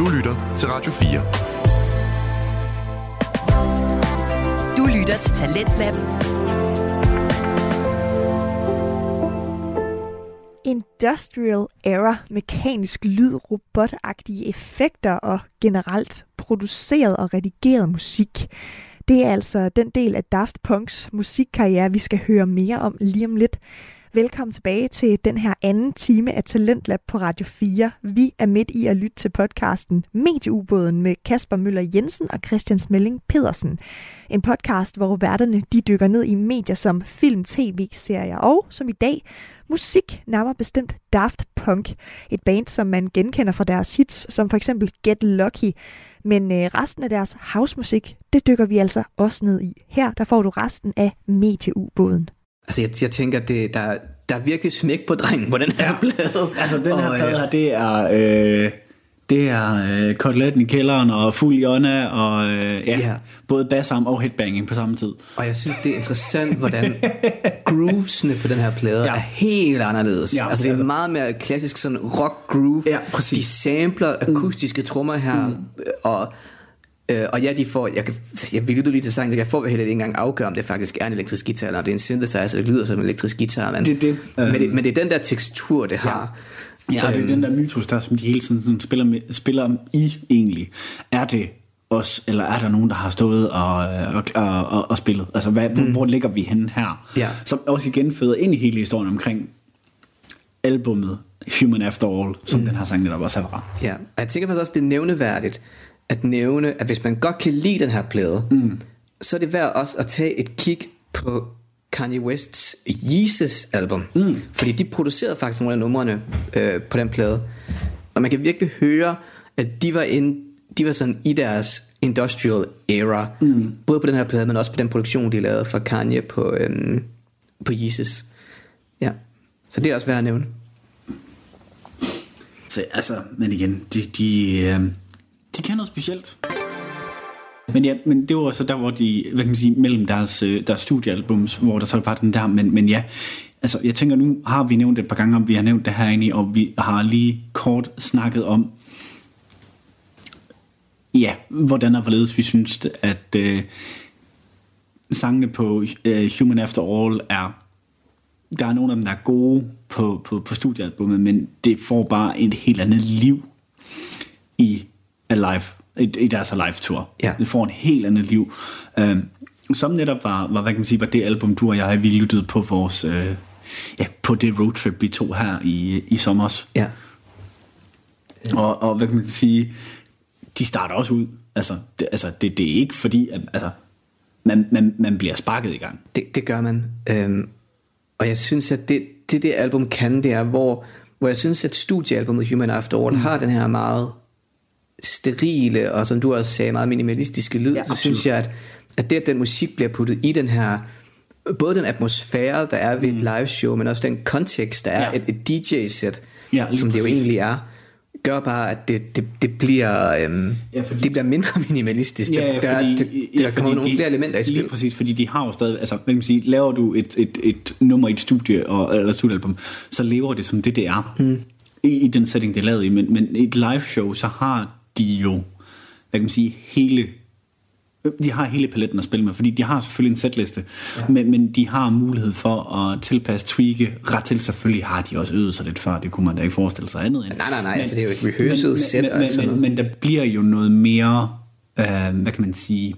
Du lytter til Radio 4. Du lytter til Talentlab. Industrial era, mekanisk lyd, robotagtige effekter og generelt produceret og redigeret musik. Det er altså den del af Daft Punks musikkarriere, vi skal høre mere om lige om lidt. Velkommen tilbage til den her anden time af Talentlab på Radio 4. Vi er midt i at lytte til podcasten Medieubåden med Kasper Møller Jensen og Christian Smelling Pedersen. En podcast, hvor værterne de dykker ned i medier som film, tv, serier og, som i dag, musik, nærmere bestemt Daft Punk. Et band, som man genkender fra deres hits, som for eksempel Get Lucky. Men øh, resten af deres housemusik, det dykker vi altså også ned i. Her der får du resten af Medieubåden. Altså, jeg, jeg tænker, det, der, der er virkelig smæk på drengen på den her ja. plade. Altså, den her Og, plade øh, her, det er... Øh, det er øh, koteletten i kælderen og fuld jonna og øh, ja, Ja. både bassarm og headbanging på samme tid. Og jeg synes, det er interessant, hvordan groovesene på den her plade ja. Er helt anderledes. Ja, altså, det er altså- meget mere klassisk sådan rock groove. Ja, præcis. De sampler akustiske trommer her, mm. og Øh, og ja, de får, jeg, kan, jeg vil lytte lige til sangen, jeg får heller ikke engang afgøre, om det faktisk er en elektrisk guitar, eller om det er en synthesizer, det lyder som en elektrisk guitar. Men, Det det. Men, det, Øhm. men det er den der tekstur, det har. Ja, og det er den der mytos der, som de hele tiden sådan spiller, med, spiller om i egentlig. Er det os, eller er der nogen, der har stået og, og, og, og, og spillet? Altså, hvad, mm. hvor, hvor ligger vi henne her? Ja. Som også igen føder ind i hele historien omkring albummet Human After All, som mm. den her sang netop også fra. Ja, og jeg tænker faktisk også, det er nævneværdigt at nævne, at hvis man godt kan lide den her plade, mm. så er det værd også at tage et kig på Kanye Wests Yeezus album. Mm. Fordi de producerede faktisk nogle af numrene øh, på den plade. Og man kan virkelig høre, at de var, ind, de var sådan i deres industrial era. Mm. Både på den her plade, men også på den produktion, de lavede for Kanye på, øhm, på Yeezus. Ja, så det er også værd at nævne. Så altså, men igen, de, de, øh, de kan noget specielt. Men ja, men det var så der, hvor de, hvad kan man sige, mellem deres, øh, deres studiealbums, hvor der så var den der, men, men ja, altså jeg tænker nu har vi nævnt det et par gange, om vi har nævnt det herinde, og vi har lige kort snakket om, ja, hvordan og hvorledes vi synes, at øh, sangene på øh, Human After All er der er nogle af dem, der er gode på, på, på studiealbummet, men det får bare et helt andet liv i Alive, i, i deres Alive Tour. Ja. Det får en helt andet liv. Øhm, som netop var, var, hvad kan man sige, var det album, du og jeg, vi lyttede på vores, øh, ja, på det roadtrip, vi tog her i, i sommer. Ja, Og, og hvad kan man sige, de starter også ud. Altså, det, altså, det, det er ikke fordi, at, altså, man, man, man bliver sparket i gang. Det, det gør man. Øhm, og jeg synes, at det, det, det album kan, det er, hvor, hvor jeg synes, at studiealbummet Human After All mm. har den her meget sterile, og som du også sagde, meget minimalistiske lyd, Ja, så absolut. synes jeg, at, at det, at den musik bliver puttet i den her, både den atmosfære, der er ved et live show, men også den kontekst, der er Ja. et, et DJ-sæt, Ja, lige som det jo præcis. egentlig er, gør bare, at det, det, det bliver øhm, Ja, fordi- det bliver mindre minimalistisk. Ja, der, fordi, der, der, der kommer nogle flere elementer i spil. Lige præcis, fordi de har jo stadig, altså hvad kan man sige, laver du et, et, et nummer i et studie, og, eller studiealbum, så lever det som det, det er, mm. i, i den setting, det er lavet i, men, men et live show, så har de jo, hvad kan man sige, hele de har hele paletten at spille med, fordi de har selvfølgelig en setliste, ja. men, men de har mulighed for at tilpasse, tweake, ret til selvfølgelig har de også øvet sig lidt før, det kunne man da ikke forestille sig andet end. Nej, nej, nej, altså det er jo et rehearsal set men, men, men, noget. men der bliver jo noget mere, øh, hvad kan man sige,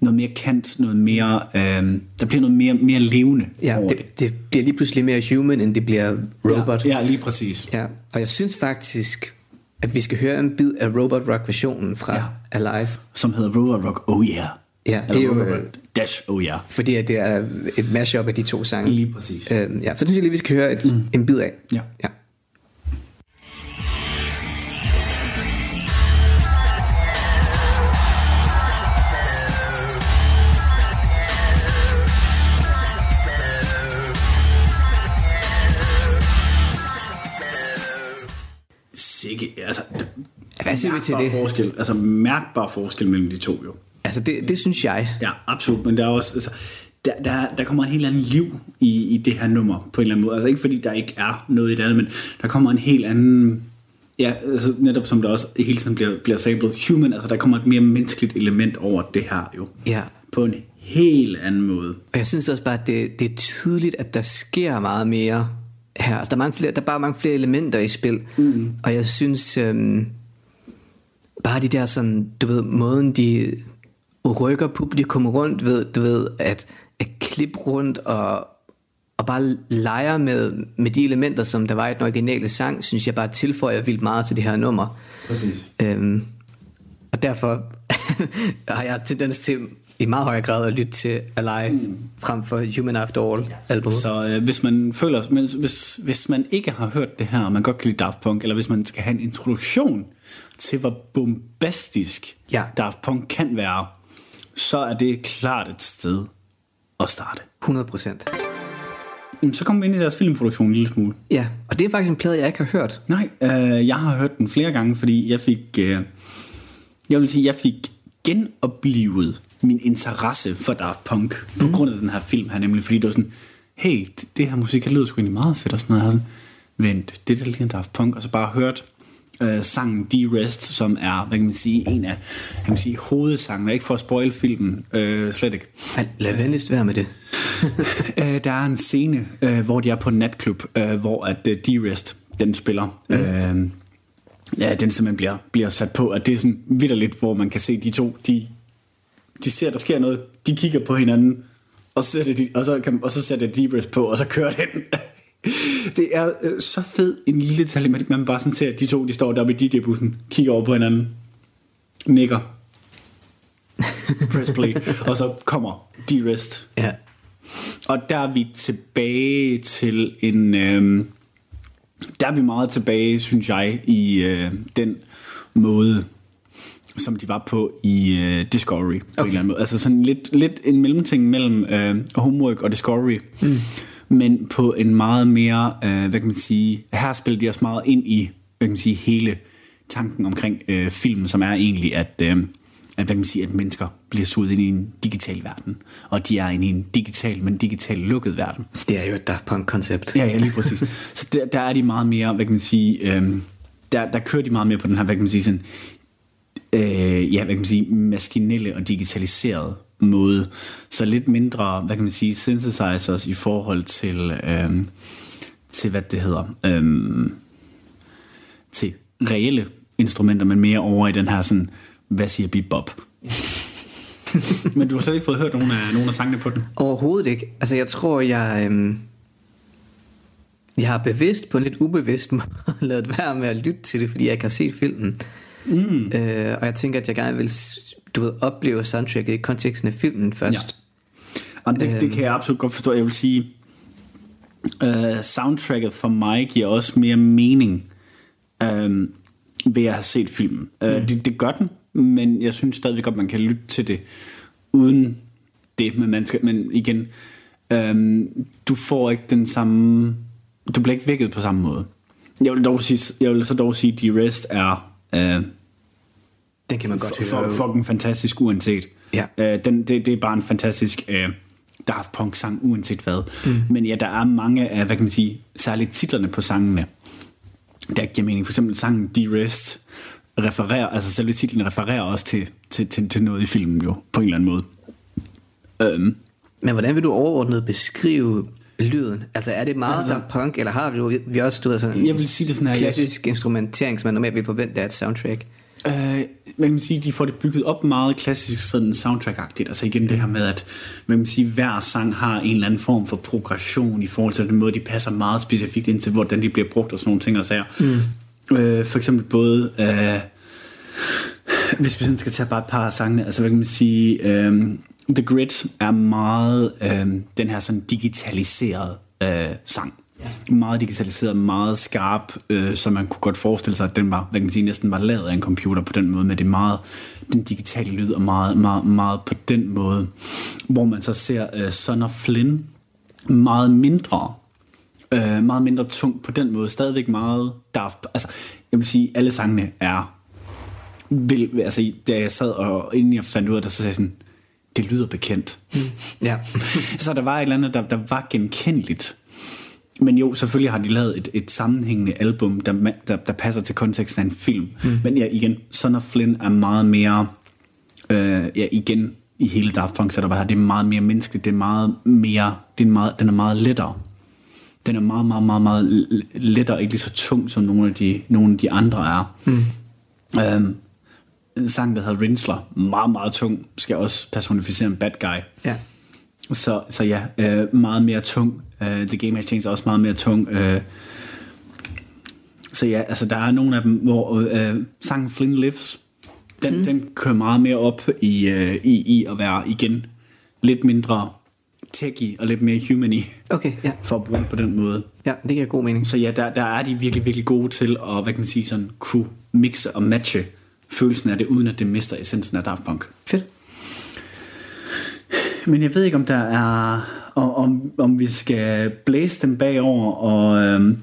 noget mere kant, noget mere, øh, der bliver noget mere, mere levende Ja, over det, det bliver lige pludselig mere human, end det bliver robot. Ja, ja, lige præcis. Ja, og jeg synes faktisk, at vi skal høre en bid af Robot Rock-versionen fra Ja. Alive. Som hedder Robot Rock, oh yeah. Ja, det er jo, øh, Dash, oh yeah. Fordi det er et mashup af de to sange. Lige præcis. Øhm, ja, så synes jeg lige, vi skal høre et, mm. en bid af. Ja. ja. Sikke, altså, Hvad siger vi til det? Forskel, altså mærkbar forskel mellem de to jo. Altså, det, det synes jeg. Ja, absolut, men der er også, altså, der, der, der kommer en helt anden liv i, i det her nummer, på en eller anden måde. Altså ikke fordi der ikke er noget i det andet, men der kommer en helt anden Ja, altså netop som der også hele tiden bliver, bliver samlet human, altså der kommer et mere menneskeligt element over det her jo. Ja. På en helt anden måde. Og jeg synes også bare, at det, det er tydeligt, at der sker meget mere her. Altså, der, er mange flere, der er bare mange flere elementer i spil. Mm. Og jeg synes, øhm, bare de der sådan, du ved, måden de rykker publikum rundt ved, du ved, at, at klippe rundt og, og bare leger med, med de elementer, som der var i den originale sang, synes jeg bare tilføjer vildt meget til det her nummer. Præcis. Øhm, og derfor har jeg tendens til i meget højere grad at lytte til Alive mm. frem for Human After All albumet. Så øh, hvis man føler, men hvis, hvis man ikke har hørt det her, og man godt kan lide Daft Punk, eller hvis man skal have en introduktion til, hvor bombastisk Ja. Daft Punk kan være, så er det klart et sted at starte. 100 procent. Så kommer vi ind i deres filmproduktion en lille smule. Ja, og det er faktisk en plade, jeg ikke har hørt. Nej, øh, jeg har hørt den flere gange, fordi jeg fik, øh, jeg vil sige, jeg fik genoplevet min interesse for Daft Punk på Mhm. grund af den her film her, nemlig fordi det var sådan, hey, det, det her musik, det lyder sgu egentlig meget fedt og sådan noget. Var sådan, vent, det der ligner Daft Punk, og så bare hørt øh, sangen D-Rest, som er, hvad kan man sige, en af kan man sige, hovedsangene, ikke for at spoil filmen, øh, slet ikke. Lad venligst være med det. Øh, der er en scene, øh, hvor de er på en natklub, øh, hvor at øh, D-Rest, den spiller. Mm. Øh, ja, den simpelthen bliver, bliver sat på, at det er sådan vidderligt, hvor man kan se de to, de, de ser, der sker noget, de kigger på hinanden, og så sætter de, og så, kan, og så sætter de på, og så kører den. det er øh, så fed en lille detalje, men man bare sådan ser, at de to, de står deroppe i DJ-bussen, kigger over på hinanden, nikker, press play, og så kommer D-Rest Ja. og der er vi tilbage til en... Øh, der er vi meget tilbage, synes jeg, i øh, den måde, som de var på i øh, Discovery. På okay. en eller anden måde. Altså sådan lidt, lidt en mellemting mellem øh, Homework og Discovery. Mm. Men på en meget mere, øh, hvad kan man sige, her spiller de os meget ind i, hvad kan man sige, hele tanken omkring øh, filmen, som er egentlig, at, øh, at, hvad kan man sige, at mennesker bliver suget ind i en digital verden, og de er inde i en digital, men digital lukket verden. Det er jo et Daft Punk-koncept. Ja, ja, lige præcis. Så der, der er de meget mere, hvad kan man sige, øhm, der, der kører de meget mere på den her, hvad kan man sige, sådan, øh, ja, hvad kan man sige, maskinelle og digitaliseret måde. Så lidt mindre, hvad kan man sige, synthesizers i forhold til, øhm, til hvad det hedder, øhm, til reelle instrumenter, men mere over i den her sådan, hvad siger bebop? men du har slet ikke fået hørt nogen af, nogen af sangene på den? Overhovedet ikke. Altså, jeg tror, jeg... Øhm, jeg har bevidst på en lidt ubevidst måde lavet være med at lytte til det, fordi jeg ikke har set filmen. Mm. Øh, og jeg tænker, at jeg gerne vil du ved, opleve soundtracket i konteksten af filmen først. Ja. Jamen, det, det kan jeg absolut godt forstå. Jeg vil sige, uh, soundtracket for mig giver også mere mening uh, ved at have set filmen. Uh, det, det gør den, men jeg synes stadigvæk godt, man kan lytte til det uden det. Men, man skal, men igen, um, du får ikke den samme... Du bliver ikke vækket på samme måde. Jeg vil, dog sige, jeg vil så dog sige, at The Rest er... Uh, Den kan man godt høre. for, fucking fantastisk uanset. Ja. Øh, den, det, det er bare en fantastisk øh, Daft Punk sang uanset hvad. Mm. Men ja, der er mange af, hvad kan man sige, særligt titlerne på sangene, der giver mening. For eksempel sangen D-Rest refererer, altså selve titlen refererer også til, til, til, til noget i filmen jo, på en eller anden måde. Øhm, Men hvordan vil du overordnet beskrive lyden? Altså, er det meget altså, Daft Punk, eller har vi, vi også du ved, sådan Jeg vil sige det sådan her, jeg- klassisk instrumentering, som man normalt vil forvente af et soundtrack? Øh, man kan sige, de får det bygget op meget klassisk sådan soundtrack-agtigt. Altså igen det her med, at man kan sige, hver sang har en eller anden form for progression i forhold til den måde, de passer meget specifikt ind til, hvordan de bliver brugt og sådan nogle ting og sager. Mm. Øh, for eksempel både, øh, hvis vi sådan skal tage bare et par af sangene, altså hvad kan man sige, øh, The Grid er meget øh, den her sådan digitaliserede øh, sang. Meget digitaliseret, meget skarp, øh, så man kunne godt forestille sig, at den var, hvad kan man sige, næsten var lavet af en computer på den måde, men det meget den digitale lyd, og meget, meget, meget på den måde, hvor man så ser øh, Son of Flynn meget mindre øh, meget mindre tung på den måde, stadigvæk meget daft, altså jeg vil sige, alle sangene er vil, altså da jeg sad og inden jeg fandt ud af det, så sagde jeg sådan, det lyder bekendt. Ja. så der var et eller andet, der, der var genkendeligt. men jo, selvfølgelig har de lavet et, et sammenhængende album, der, der, der passer til konteksten af en film. Mm. Men ja, igen, Son of Flynn er meget mere, øh, ja, igen, i hele Daft Punk setup her, det er meget mere menneskeligt, det er meget mere, det er meget, den er meget lettere. Den er meget, meget, meget, meget lettere, ikke lige så tung, som nogle af de, nogle af de andre er. Mm. Øhm, en sang, der hedder Rinsler, meget, meget tung, skal også personificere en bad guy. Ja. Så, så ja, øh, meget mere tung. Øh, The Game Has Changed er også meget mere tung. Øh, så ja, altså der er nogle af dem, hvor øh, sangen Flynn Lives, den, mm. den kører meget mere op i, øh, i, i at være igen lidt mindre techy og lidt mere humany, Okay, ja. for at bruge det på den måde. Ja, det giver god mening. Så ja, der, der er de virkelig, virkelig gode til at, hvad kan man sige, sådan kunne mixe og matche følelsen af det, uden at det mister essensen af Daft Punk. Fedt. Men jeg ved ikke, om der er... Om, om, om vi skal blæse dem bagover og, øhm,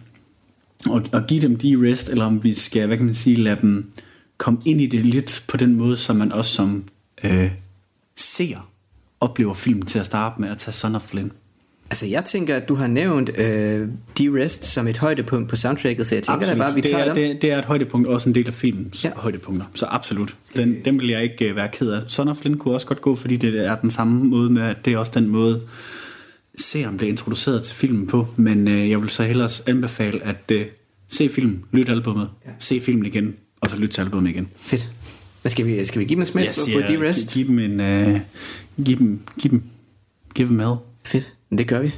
og, og give dem de rest, eller om vi skal, hvad kan man sige, lade dem komme ind i det lidt på den måde, som man også som øh, ser oplever filmen til at starte med at tage Son of Flynn. Altså, jeg tænker, at du har nævnt øh, D-Rest som et højdepunkt på soundtracket, så jeg tænker da bare, at vi det, tager er, dem. det, det er et højdepunkt, også en del af filmens Ja. højdepunkter. Så absolut. Den, den vil jeg ikke øh, være ked af. Son of Flynn kunne også godt gå, fordi det er den samme måde med, at det er også den måde, seeren bliver introduceret til filmen på. Men øh, jeg vil så hellere anbefale at øh, se filmen, lyt albummet, Ja. se filmen igen, og så lyt til albummet igen. Fedt. Hvad skal vi, skal vi give dem en smash på, D-Rest? giv, giv dem en... Øh, giv dem, giv dem, give dem med. Fedt. Det gør vi.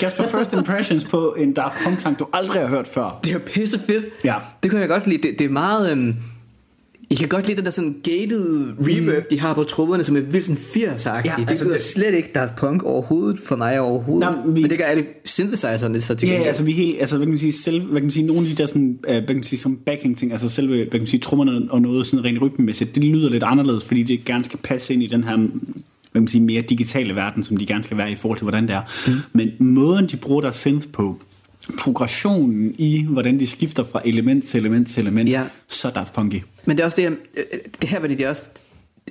Kasper, fedt. First impressions på en Daft Punk sang, du aldrig har hørt før. Det er pisse fedt. Ja. Det kunne jeg godt lide. Det, det er meget... Øhm, jeg kan godt lide den der sådan gated reverb, de har på trummerne, som er vildt sådan 80-agtigt. Ja, det altså lyder det- slet ikke Daft Punk overhovedet for mig overhovedet. Nå, vi- Men det gør alle synthesizerne så til Ja, gengæld. altså vi helt, altså hvad kan man sige, selv, hvad kan man sige, nogle af de der sådan, øh, hvad kan man sige, som backing ting, altså selve, hvad kan man sige, trommerne og noget sådan rent rytmemæssigt, det lyder lidt anderledes, fordi det gerne skal passe ind i den her, hvad kan man sige, mere digitale verden, som de gerne skal være i forhold til, hvordan det er. Mm. Men måden, de bruger deres synth på, progressionen i, hvordan de skifter fra element til element til element, Ja. så Daft Punky. Men det er også det, øh, det her var det, de også,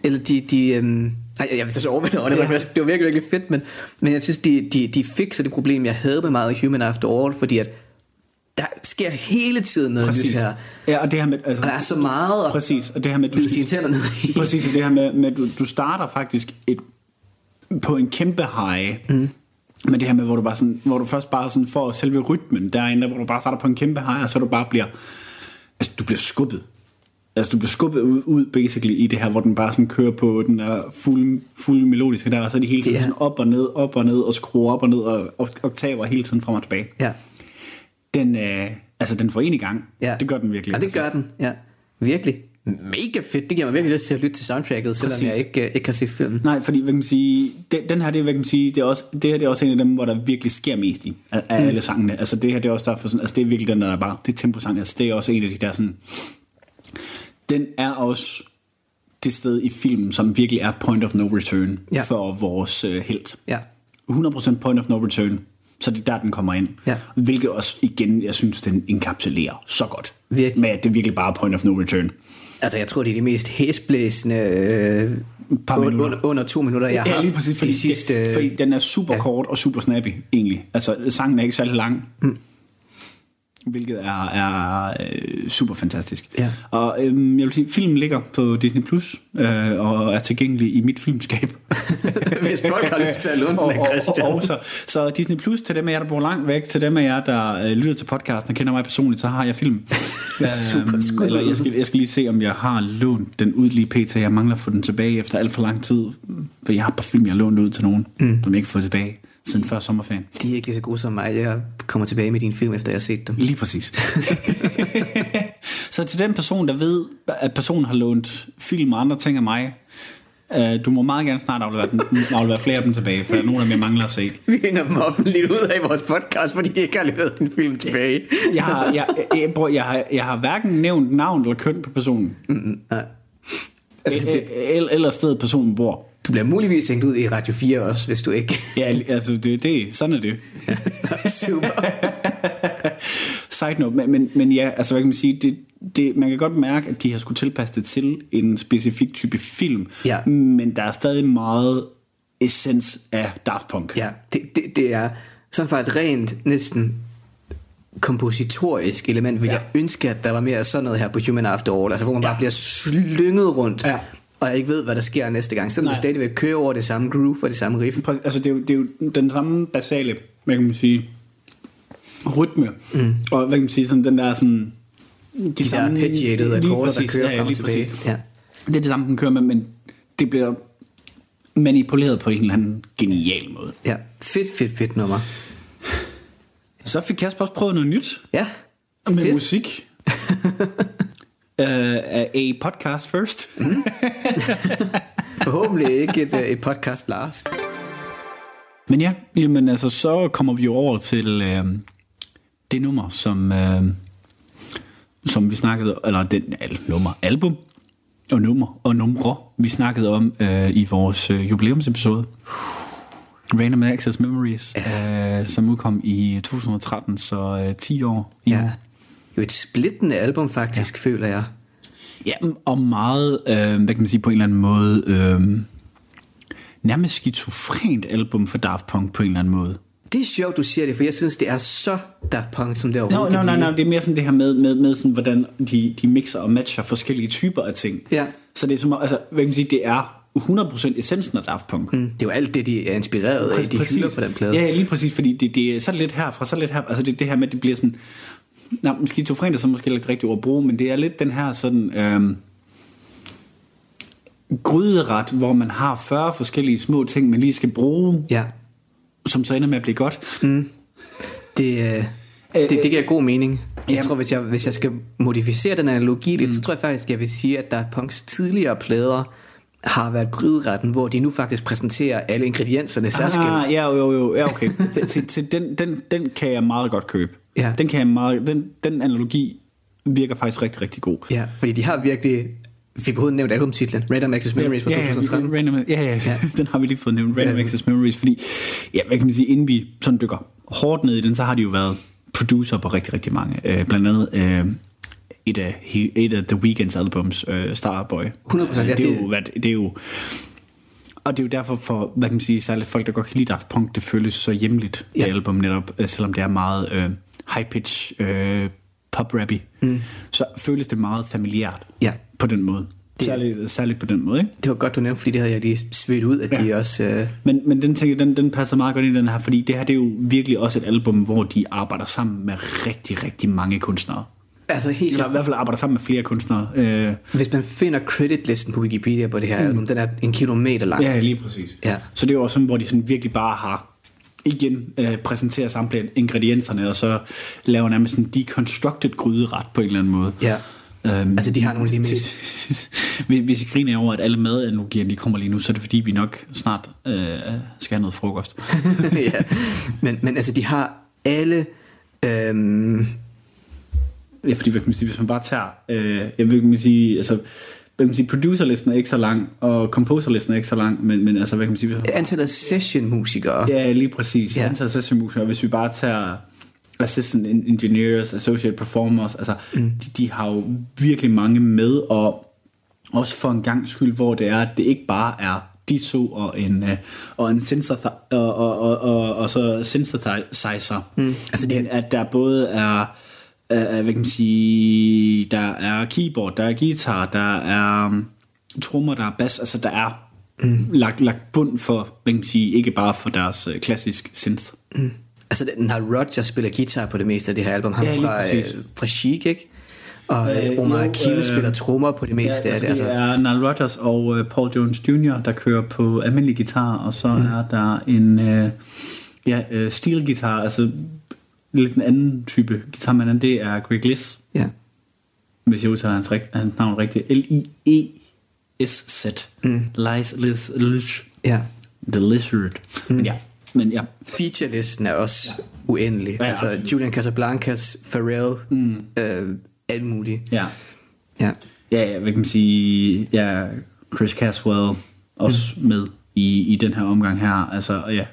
eller de, de øhm, ej, jeg vil så overvældet over det, Ja. det var virkelig, virkelig fedt, men, men jeg synes, de, de, de fikser det problem, jeg havde med meget Human After All, fordi at der sker hele tiden noget nyt her. Ja, og det her med... Altså, Og der er så meget at Præcis, og det her med... bide sine tænder ned i. Præcis, og det her med, med du, du starter faktisk et, på en kæmpe high. Mm. Men det her med, hvor du, bare sådan, hvor du først bare sådan får selve rytmen derinde, hvor du bare starter på en kæmpe high, og så du bare bliver... Altså, du bliver skubbet. Altså, du bliver skubbet ud, ud basically i det her, hvor den bare sådan kører på den er fuld, fuld melodiske der, og så er de hele tiden Ja. sådan op og ned, op og ned, og skruer op og ned, og, oktaver hele tiden frem og tilbage. Ja, Den, øh, altså, den får en i gang. ja. Det gør den virkelig. Ja, det altså. gør den, ja. Virkelig. Mega fedt. Det giver mig virkelig lyst til at lytte til soundtracket, selvom Præcis. jeg ikke, øh, ikke har set filmen. Nej, fordi hvad kan man sige, den, den her, det, hvad kan man sige, det, er også, det her det er også en af dem, hvor der virkelig sker mest i, af, af alle sangene. Altså det her, det er også derfor sådan, altså det er virkelig den, der er bare, det er temposang, altså det er også en af de der sådan, den er også det sted i filmen, som virkelig er point of no return Ja. for vores øh, held. Ja. 100% point of no return. Så det er der, den kommer ind. Ja. Hvilket også, igen, jeg synes, den enkapsulerer så godt. Virkelig. Med at det er virkelig bare point of no return. Altså, jeg tror, det er de mest hæsblæsende øh, Par under, minutter. under, under to minutter, jeg har Ja, lige præcis, fordi, de sidste... det, fordi den er super ja. kort og super snappy, egentlig. Altså, sangen er ikke særlig lang. Mm. Hvilket er, er øh, super fantastisk. Ja. Og øhm, jeg vil sige, filmen ligger på Disney Plus øh, og er tilgængelig i mit filmskab. Hvis folk har lyst til at låne den og, og, Christian. og, og, så, så Disney Plus til dem af jer, der bor langt væk, til dem af jer, der øh, lytter til podcasten og kender mig personligt, så har jeg film. Super skud. eller jeg skal, jeg skal lige se, om jeg har lånt den ud lige pt. Jeg mangler at få den tilbage efter alt for lang tid. For jeg har par film, jeg har lånt ud til nogen, mm. som jeg ikke fået tilbage siden før sommerferien. De er ikke lige så gode som mig. Jeg kommer tilbage med din film, efter jeg har set dem. Lige præcis. så til den person, der ved, at personen har lånt film og andre ting af mig, øh, du må meget gerne snart aflevere, den, aflevere flere af dem tilbage, for der er nogen af dem, jeg mangler at se. Vi hænger dem offentligt ud af vores podcast, fordi de ikke har leveret en film tilbage. Jeg har, jeg, jeg, jeg, jeg, har, jeg har hverken nævnt navn eller køn på personen, Nej. Altså, det, eller, eller stedet personen bor. Du bliver muligvis hængt ud i Radio 4 også, hvis du ikke... Ja, altså, det, det, sådan er det. Super. Side note, men, men, men ja, altså hvad kan man sige, det, det, man kan godt mærke, at de har skulle tilpasse det til en specifik type film, Ja. men der er stadig meget essens af Daft Punk. Ja, det, det, det er sådan for et rent, næsten kompositorisk element, vil Ja. jeg ønske, at der var mere sådan noget her på Human After All, altså hvor man ja. bare bliver slynget rundt, Ja. Og jeg ikke ved, hvad der sker næste gang, selvom Nej. vi stadigvæk kører over det samme groove og det samme riff. Præcis, Altså, det er, jo, det er jo den samme basale, hvad kan man sige, rytme, mm. og hvad kan man sige, sådan den der sådan... De, De der arpeggiated akkorder, der kører frem og tilbage. Ja. Det er det samme, den kører med, men det bliver manipuleret på en eller anden genial måde. ja, fedt, fedt, fedt nummer. Så fik Kasper også prøvet noget nyt Ja, med fedt. musik. uh, a podcast first. Forhåbentlig ikke et, øh, et podcast last. Men ja, jamen altså, så kommer vi over til øh, det nummer, som, øh, som vi snakkede, eller den al, nummer, album, og nummer, og numre, vi snakkede om øh, i vores øh, jubilæumsepisode. Random Access Memories, øh, som udkom i 2013, så øh, 10 år i Ja. Jo et splittende album faktisk, ja. føler jeg. Ja, og meget, øh, hvad kan man sige, på en eller anden måde, øh, nærmest skizofrent album for Daft Punk på en eller anden måde. Det er sjovt, du siger det, for jeg synes, det er så Daft Punk, som det overhovedet no, kan no, blive. no, det er mere sådan det her med, med, med sådan, hvordan de, de mixer og matcher forskellige typer af ting. Ja. Så det er som, om- altså, hvad kan man sige, det er 100% essensen af Daft Punk. Mm, Det er jo alt det, de er inspireret af, de hylder på den plade. Ja, ja, lige præcis, fordi det, det er så lidt herfra, så lidt her, altså det, det her med, at det bliver sådan, nej, skizofrent er så måske lidt rigtigt ord at bruge, men det er lidt den her sådan, øhm, gryderet, hvor man har 40 forskellige små ting, man lige skal bruge, ja. som så ender med at blive godt. Det, øh, det, det giver god mening. Jeg Jamen. tror, hvis jeg, hvis jeg skal modificere den analogi lidt, så tror jeg faktisk, jeg vil sige, at Daft Punks tidligere plader har været gryderetten, hvor de nu faktisk præsenterer alle ingredienserne særskilt. Ah, ja, jo, jo, ja, okay. Til, til den, den, den kan jeg meget godt købe. Ja. Den, kan jeg meget, den, den analogi virker faktisk rigtig, rigtig god. Ja, fordi de har virkelig... Vi har overhovedet nævnt albumtitlen, Random Access Memories fra ja, ja, 2013. vi- Random, ja, ja, ja, den har vi lige fået nævnt, Random Ja. Access Memories, fordi, ja, hvad kan man sige, inden vi sådan dykker hårdt ned i den, så har de jo været producer på rigtig, rigtig mange. Øh, blandt andet øh, et, af, et af The Weeknd's albums, øh, Starboy. 100%, ja, det, er det- jo, hvad, det er jo og det er jo derfor for, hvad kan man sige, særligt folk, der godt kan lide Daft Punk, det føles så hjemligt, det Ja. album netop, øh, selvom det er meget øh, high-pitch, øh, pop-rappy, mm. så føles det meget familiært Ja. på den måde. Særligt, særligt på den måde, ikke? Det var godt, du nævnte, fordi det havde jeg lige svedt ud, at ja. de også... Øh, Men, men den, tænker, den, den passer meget godt ind i den her, fordi det her det er jo virkelig også et album, hvor de arbejder sammen med rigtig, rigtig mange kunstnere. altså helt Eller i hvert fald arbejder sammen med flere kunstnere. Øh, Hvis man finder creditlisten på Wikipedia på det her mm. album, den er en kilometer lang. ja, lige præcis. Ja. Så det er jo også sådan, hvor de sådan virkelig bare har igen øh, præsenterer samtlige ingredienserne, og så laver nærmest en deconstructed gryderet på en eller anden måde. Ja. Øhm, Altså, de har nogle af de mest- Hvis I griner over, at alle madanalogierne de kommer lige nu, så er det fordi, vi nok snart øh, skal have noget frokost. ja. Men, men altså, de har alle... Øhm, Ja, fordi hvad kan man sige, hvis man bare tager, øh, jeg vil kan man sige, altså, hvad kan man sige, producerlisten er ikke så lang, og composerlisten er ikke så lang, men, men altså, hvad kan man sige, antallet af session-musikere. ja, lige præcis, Ja. ja. antallet af sessionmusikere, hvis vi bare tager assistant engineers, associate performers, altså, mm. de, de har jo virkelig mange med, og også for en gang skyld, hvor det er, at det ikke bare er de to og en, øh, og en synthesizer, og, og, og, og, og så synthesizer. Mm. Altså, det, at der både er, øh, hvad kan man sige, der er keyboard, der er guitar, der er um, trommer, der er bass, altså der er mm. lagt, lagt bund for, hvad kan man sige, ikke bare for deres øh, klassisk synth. Mm. Altså, har Roger spiller guitar på det meste af det her album. Ham Ja, fra, øh, fra Chic, ikke? Og øh, Øh, Omar Akim øh, spiller trommer på det meste Ja, af altså, det. det Altså, er Nile Rodgers og uh, Paul Jones Jr., der kører på almindelig guitar, og så mm. er der en uh, ja, uh, steel guitar, altså lidt en anden type guitar, men det er Greg Liss, ja. hvis jeg udtaler hans, rigt, hans navn rigtigt, L-I-E-S-Z, mm. Lies Liz Lish, ja. The Lizard, mm. men ja, men ja, Featurelisten er også uendelig. Ja, altså, absolut. Julian Casablancas, Pharrell, mm. øh, alt muligt. ja, Ja. ja, ja, hvad kan man sige, ja, Chris Caswell også mm. med i, i den her omgang her. Altså, ja,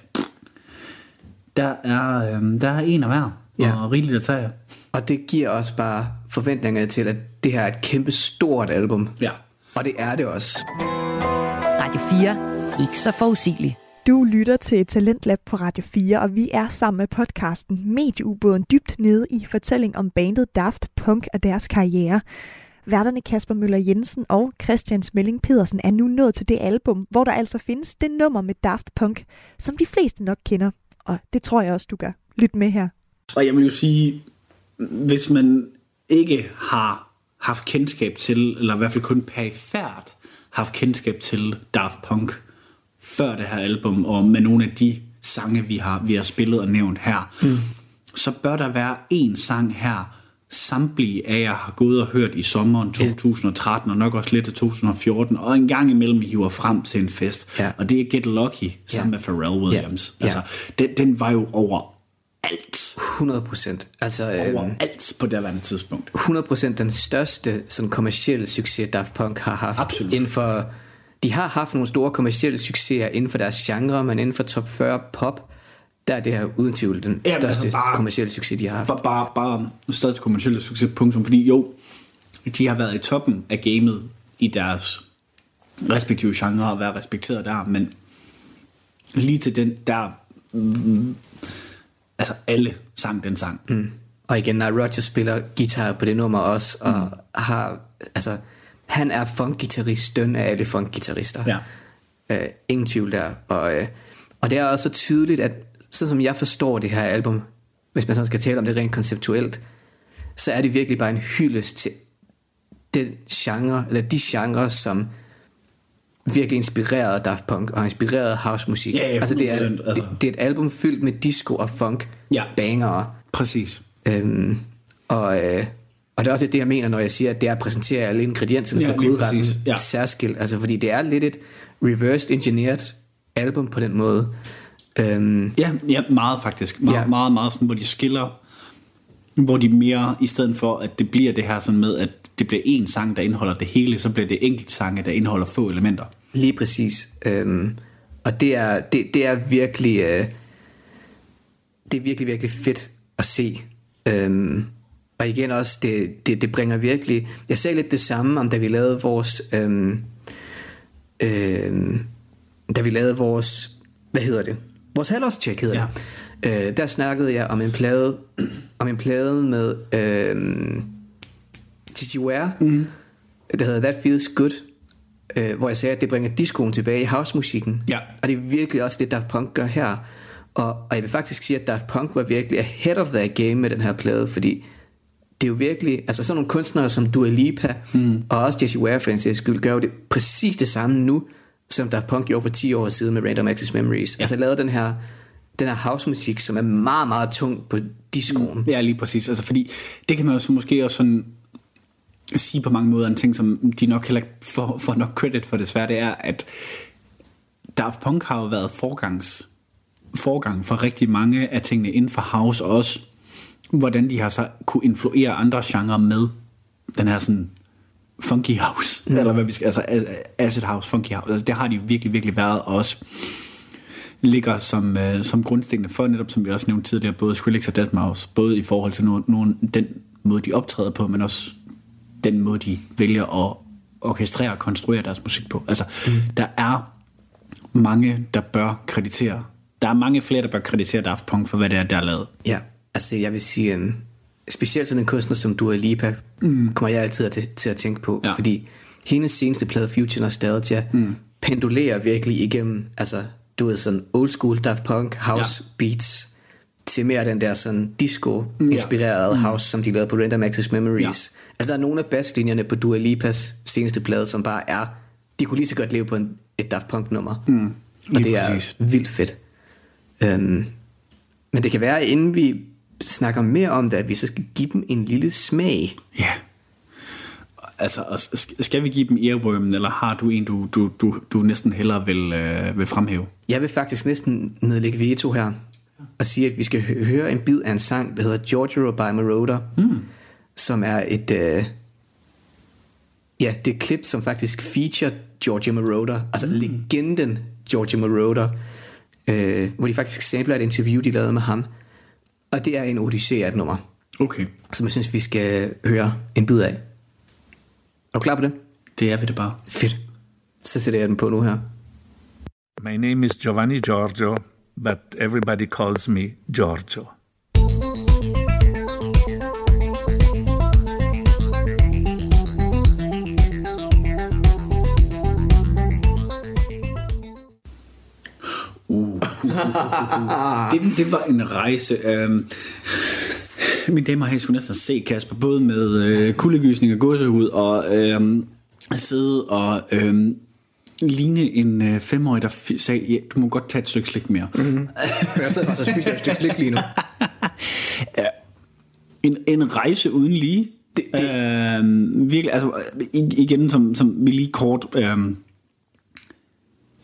der er, øhm, der er en af hver, Ja. og rigeligt at tage. Og det giver også bare forventninger til, at det her er et kæmpe stort album. Ja. Og det er det også. Radio 4. Ikke så forudsigelig. Du lytter til Talentlab på Radio 4, og vi er sammen med podcasten Medieubåden dybt nede i fortælling om bandet Daft Punk og deres karriere. Værterne Kasper Møller Jensen og Christian Smelling Pedersen er nu nået til det album, hvor der altså findes det nummer med Daft Punk, som de fleste nok kender. Og det tror jeg også, du gør. Lyt med her. Og jeg vil jo sige, hvis man ikke har haft kendskab til, eller i hvert fald kun perifært haft kendskab til Daft Punk før det her album, og med nogle af de sange, vi har, vi har spillet og nævnt her, mm. så bør der være en sang her, samtlige af jer har gået og hørt i sommeren 2013, og nok også lidt af 2014, og en gang imellem hiver frem til en fest. Ja. Og det er Get Lucky sammen Ja. med Pharrell Williams. Ja. Altså, den, den var jo over alt. 100 procent. Altså, øhm, Over alt på det værende tidspunkt. 100% den største sådan, kommercielle succes, Daft Punk har haft. Absolut. Inden for, de har haft nogle store kommercielle succeser inden for deres genre, men inden for top 40 pop, der er det her uden tvivl den Jamen, største altså bare- kommercielle succes, de har haft. Bare, bare, bare stadig kommersielle succes, punktum. Fordi jo, de har været i toppen af gamet i deres respektive genre og været respekteret der, men lige til den der, mm, altså alle sang den sang. Mm. Og igen, når Roger spiller guitar på det nummer også, og mm. har, altså, han er funk-gitarristen af alle funk-gitarister. Ja. Øh, ingen tvivl der. Og, øh, og det er også så tydeligt, at sådan som jeg forstår det her album, hvis man sådan skal tale om det rent konceptuelt, så er det virkelig bare en hyldest til den genre, eller de genrer, som virkelig inspirerede Daft Punk og har inspireret housemusik. Ja, ja, altså, det, er, 100%, altså. det, det er et album fyldt med disco og funk, Ja. bangere, Præcis. Øhm, og, øh, og det er også det, jeg mener, når jeg siger, at det er at præsentere alle ingredienserne Ja, for. Ja. ja. særskilt. Altså, fordi det er lidt et reversed engineered album på den måde. Øhm, Ja, ja meget faktisk. Meget, ja. Meget, meget sådan, hvor de skiller, hvor de mere, i stedet for, at det bliver det her sådan med, at det bliver en sang, der indeholder det hele, så bliver det enkelt sange, der indeholder få elementer. Lige præcis. Øhm, og det er, det, det er virkelig øh, det er virkelig, virkelig fedt at se. Øhm, og igen også, det, det, det bringer virkelig... Jeg sagde lidt det samme, om da vi lavede vores... Øhm, øhm, da vi lavede vores... Hvad hedder det? Vores halvårscheck hedder Ja. det. Øh, der snakkede jeg om en plade, om en plade med øhm, Tissy Ware, mm. der hedder That Feels Good, øh, hvor jeg sagde, at det bringer discoen tilbage i housemusikken. Ja. Og det er virkelig også det, Daft Punk gør her. Og, og jeg vil faktisk sige, at Daft Punk var virkelig ahead of that game med den her plade, fordi det er jo virkelig, altså sådan nogle kunstnere som Dua Lipa, mm. og også Jessie Ware for en sags skyld, gør jo det præcis det samme nu, som Daft Punk gjorde for 10 år siden med Random Access Memories. Ja. Altså lavede den her, den her housemusik, som er meget, meget tung på discoen. Ja, lige præcis. Altså, fordi det kan man jo så måske også sådan sige på mange måder en ting, som de nok heller ikke får, får nok credit for desværre, det er, at Daft Punk har jo været forgangs, forgang for rigtig mange af tingene inden for house, og også hvordan de har så kunne influere andre genrer med den her sådan funky house, mm. eller hvad vi skal, altså acid house, funky house, altså det har de virkelig, virkelig været, og også ligger som, øh, som grundstenene for, netop som vi også nævnte tidligere, både Skrillex og Deadmau5, både i forhold til nogle, nogle, den måde, de optræder på, men også den måde, de vælger at orkestrere og konstruere deres musik på. Altså, mm. der er mange, der bør kreditere, der er mange flere, der bør kreditere Daft Punk for, hvad det er, der er lavet. Ja, altså jeg vil sige, um, specielt sådan en kunstner som Dua Lipa, mm. kommer jeg altid til, til at tænke på, Ja. fordi hendes seneste plade, Future Nostalgia, mm. pendulerer virkelig igennem, altså du ved sådan old school Daft Punk, house ja. beats, til mere den der sådan disco-inspirerede Mm. ja. house, som de lavede på Random Access Memories. Ja. Altså der er nogle af basslinjerne på Dua Lipas seneste plade, som bare er, de kunne lige så godt leve på en, et Daft Punk-nummer. Mm. Og det præcis. er vildt fedt. Øhm, men det kan være, inden vi snakker mere om det, at vi så skal give dem en lille smag. Ja. Altså, skal vi give dem earwormen, eller har du en, du, du, du, du næsten hellere vil, øh, vil fremhæve? Jeg vil faktisk næsten nedlægge veto her og sige, at vi skal hø- høre en bid af en sang, der hedder Giorgio by Moroder, mm. som er et... Øh, ja, det er klip, som faktisk feature Giorgio Moroder, altså mm. legenden Georgia Moroder, øh, hvor de faktisk sampler et interview, de lavede med ham. Og det er en odyssé af et nummer, Okay, som jeg synes, vi skal høre en bid af. Er du klar på det? det er vi det bare. Fedt. Så sætter jeg den på nu her. My name is Giovanni Giorgio, but everybody calls me Giorgio. det, det var en rejse. Øhm, mine damer og herrer, skulle næsten se Kasper, både med øh, kuldegysning og gåsehud, og øhm, sidde og øhm, ligne en øh, femårig, der f- sagde, ja, du må godt tage et stykke slik mere. Mm-hmm. Jeg sidder faktisk og spiser et stykke slik lige nu. En, en rejse uden lige. Det- det- Øhm, virkelig, altså igen, som, som vi lige kort øhm,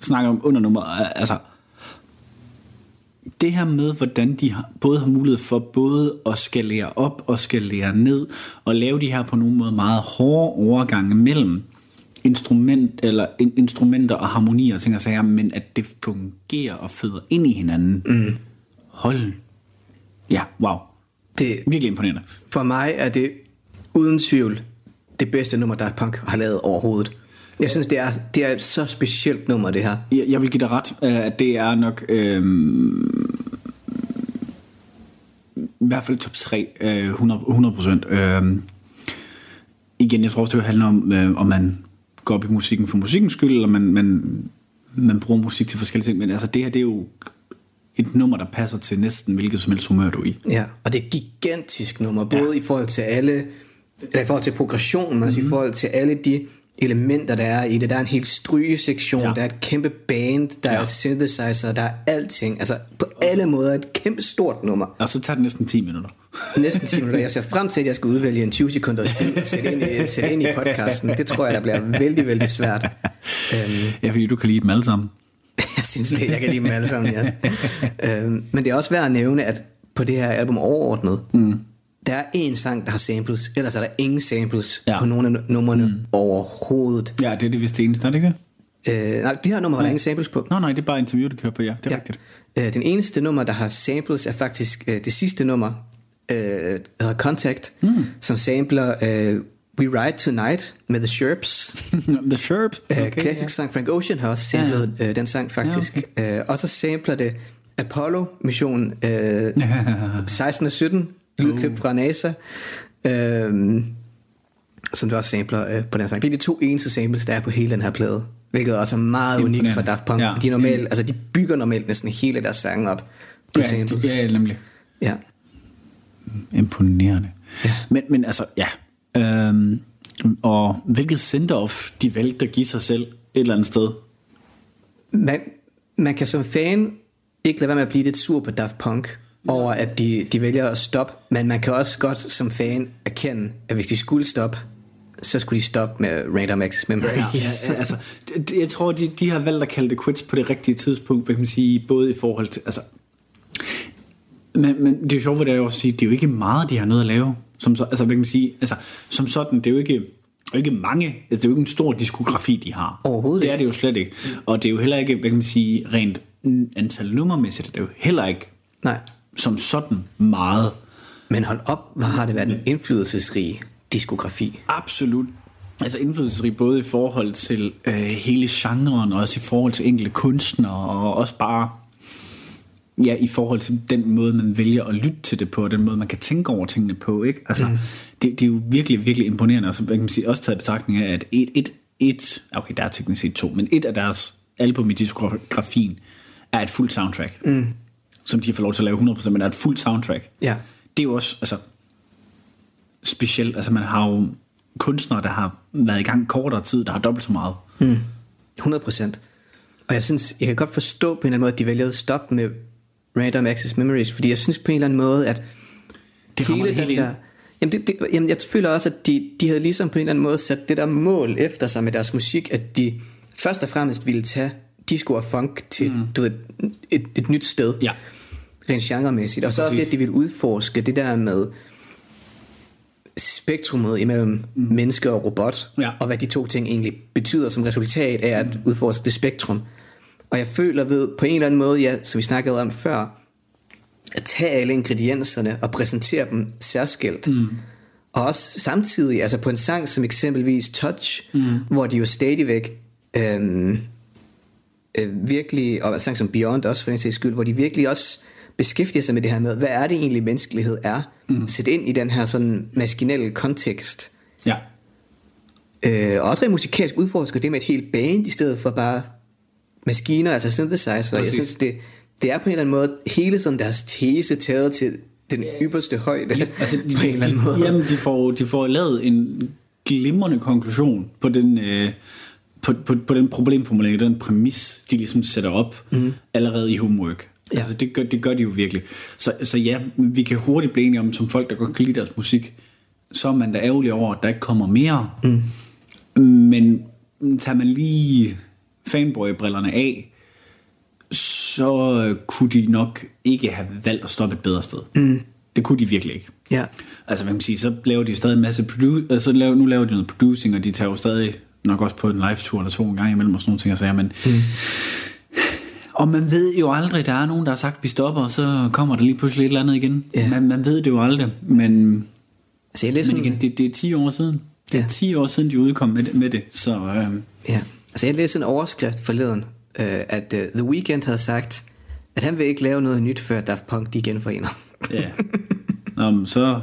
snakker om under nummeret, altså det her med, hvordan de både har mulighed for både at skalere op og skalere ned, og lave de her på nogle måder meget hårde overgange mellem instrument, eller in, instrumenter og harmonier og ting og sager, men at det fungerer og føder ind i hinanden. Mm. Hold. Ja, wow. Det, Virkelig imponerende. for mig er det uden tvivl det bedste nummer, Daft Punk har lavet overhovedet. Jeg synes, det er, det er et så specielt nummer, det her. Jeg, jeg vil give dig ret, øh, at det er nok øh, i hvert fald top 3, øh, 100 procent. Øh, igen, jeg tror også, det handler om, øh, om man går op i musikken for musikkens skyld, eller man, man, man bruger musik til forskellige ting. Men altså, det her, det er jo et nummer, der passer til næsten hvilket som helst humør, du er i. Ja, og det er et gigantisk nummer, både ja. i forhold til alle, eller i forhold til progressionen, men også Mhm. mm. i forhold til alle de elementer, der er i det. Der er en hel strygesektion, Ja. der er et kæmpe band, der ja. er synthesizer, der er alting. Altså på alle måder et kæmpe stort nummer. Og så tager det næsten 10 minutter. Næsten 10 minutter. Jeg ser frem til, at jeg skal udvælge en 20 sekunder spil og sætte ind, i, sætte ind i podcasten. Det tror jeg, der bliver vældig, vældig svært. Øhm, Ja, fordi du kan lide dem alle sammen. jeg synes det, jeg kan lide dem alle sammen, ja. øhm, men det er også værd at nævne, at på det her album overordnet, mm. Der er en sang, der har samples, ellers er der ingen samples Ja. på nogle af numrene mm. overhovedet. Ja, det er det vist det eneste, er det ikke det? Øh, nej, det her nummer har der ingen samples på. Nå nej, det er bare interview, du kører på, ja. Det er ja. rigtigt. Øh, den eneste nummer, der har samples, er faktisk øh, det sidste nummer, øh, der hedder Contact, mm. som sampler øh, We Ride Tonight med The Sherps. The Sherp. Okay, Classic sang Frank Ocean har også samlet ja. Øh, den sang faktisk. Ja, okay. øh, og så sampler det Apollo mission øh, 16 og 17 lydklip fra NASA. Øh, som du også sampler øh, på den sang. Det er de to eneste samples, der er på hele den her plade. Hvilket også er meget unikt for. Daft Punk. Ja. De, normalt, altså, de bygger normalt næsten hele deres sang op på Ja, samples. ja, nemlig. ja. Imponerende. Ja. Men, men altså, ja. Øhm, og hvilket send-off de valgte at give sig selv et eller andet sted. man, man kan som fan ikke lade være med at blive lidt sur på Daft Punk over at de, de vælger at stoppe, men man kan også godt som fan erkende, at hvis de skulle stoppe, så skulle de stoppe med Random Access Memories. Ja, altså, det- jeg tror, de, de har valgt at kalde det quits på det rigtige tidspunkt, hvad kan man sige, både i forhold til, altså, men, men det er jo sjovt, er jo også at sige, det er jo ikke meget, de har noget at lave. Som så, altså, hvad kan man sige, altså, som sådan, det er jo ikke, det er ikke mange, altså, det er jo ikke en stor diskografi, de har. Overhovedet Det er det jo slet ikke. Og det er jo heller ikke, hvad kan man sige, rent antal nummermæssigt, det er jo heller ikke Nej, som sådan meget. men hold op, hvor har det været en indflydelsesrig diskografi. Absolut. Altså indflydelsesrig både i forhold til øh, hele genren, og også i forhold til enkelte kunstnere, og også bare ja, i forhold til den måde, man vælger at lytte til det på, og den måde, man kan tænke over tingene på. Ikke? Altså, mm. det, det er jo virkelig, virkelig imponerende, og så kan man sige, også taget i betragtning af, at et, et, et, okay, der er teknisk set to, men et af deres album i diskografien er et fuldt soundtrack, mm. Som de får lov til at lave 100%, men er et fuldt soundtrack. Ja. Det er jo også, altså, specielt, altså man har jo kunstnere, der har været i gang kortere tid, der har dobbelt så meget. 100 procent. Og jeg synes, jeg kan godt forstå på en eller anden måde, at de vælger at stoppe med Random Access Memories, fordi jeg synes på en eller anden måde, at Det rammer det helt ind. der, jamen, det, det, jamen jeg føler også, at de, de havde ligesom på en eller anden måde sat det der mål efter sig med deres musik, at de først og fremmest ville tage disco og funk til mm. du ved, et, et nyt sted, Ja. rent genremæssigt. Og så også det, præcis. at de ville udforske det der med spektrummet imellem mm. menneske og robot, Ja. og hvad de to ting egentlig betyder som resultat af at udforske det spektrum. Og jeg føler ved, på en eller anden måde, ja, som vi snakkede om før, at tage alle ingredienserne og præsentere dem særskilt. Mm. Og også samtidig, altså på en sang som eksempelvis Touch, mm. hvor de jo stadigvæk øhm, øh, virkelig, og sang som Beyond også for den sags skyld, hvor de virkelig også beskæftiger sig med det her med, hvad er det egentlig menneskelighed er? Mm. Sæt ind i den her sådan maskinelle kontekst. Ja. Øh, og også rent musikalsk udforsker det med et helt band, i stedet for bare maskiner, altså synthesizer. Præcis. Jeg synes, det, det er på en eller anden måde hele sådan deres tese taget til den ypperste højde. Ja, altså, de, på en eller anden måde. Jamen, de får, de får lavet en glimrende konklusion på den, øh, på, på, på den problemformulering, den præmis, de ligesom sætter op mm. allerede i homework. Ja. Altså, det gør, det gør de jo virkelig. Så, så ja, vi kan hurtigt blive enige om, som folk, der godt kan lide deres musik, så er man da ærgerlig over, at der ikke kommer mere. Mm. Men tager man lige fanboy-brillerne af, så kunne de nok ikke have valgt at stoppe et bedre sted. Mm. Det kunne de virkelig ikke. Ja. Altså, man sige, så laver de stadig en masse produ- altså, nu laver de noget producing, og de tager jo stadig nok også på en live-tour eller to gange imellem og sådan nogle ting, og så, men mm. Og man ved jo aldrig, der er nogen, der har sagt, at vi stopper, og så kommer der lige pludselig et eller andet igen. Ja. Man, man ved det jo aldrig, men, altså, jeg læste men igen, det, det er 10 år siden. Det er ja. 10 år siden, de udkom med, med det, så... Øh, ja. Altså, jeg læste en overskrift forleden, øh, at uh, The Weeknd havde sagt, at han vil ikke lave noget nyt, før Daft Punk de genforener. ja. Nå, men så...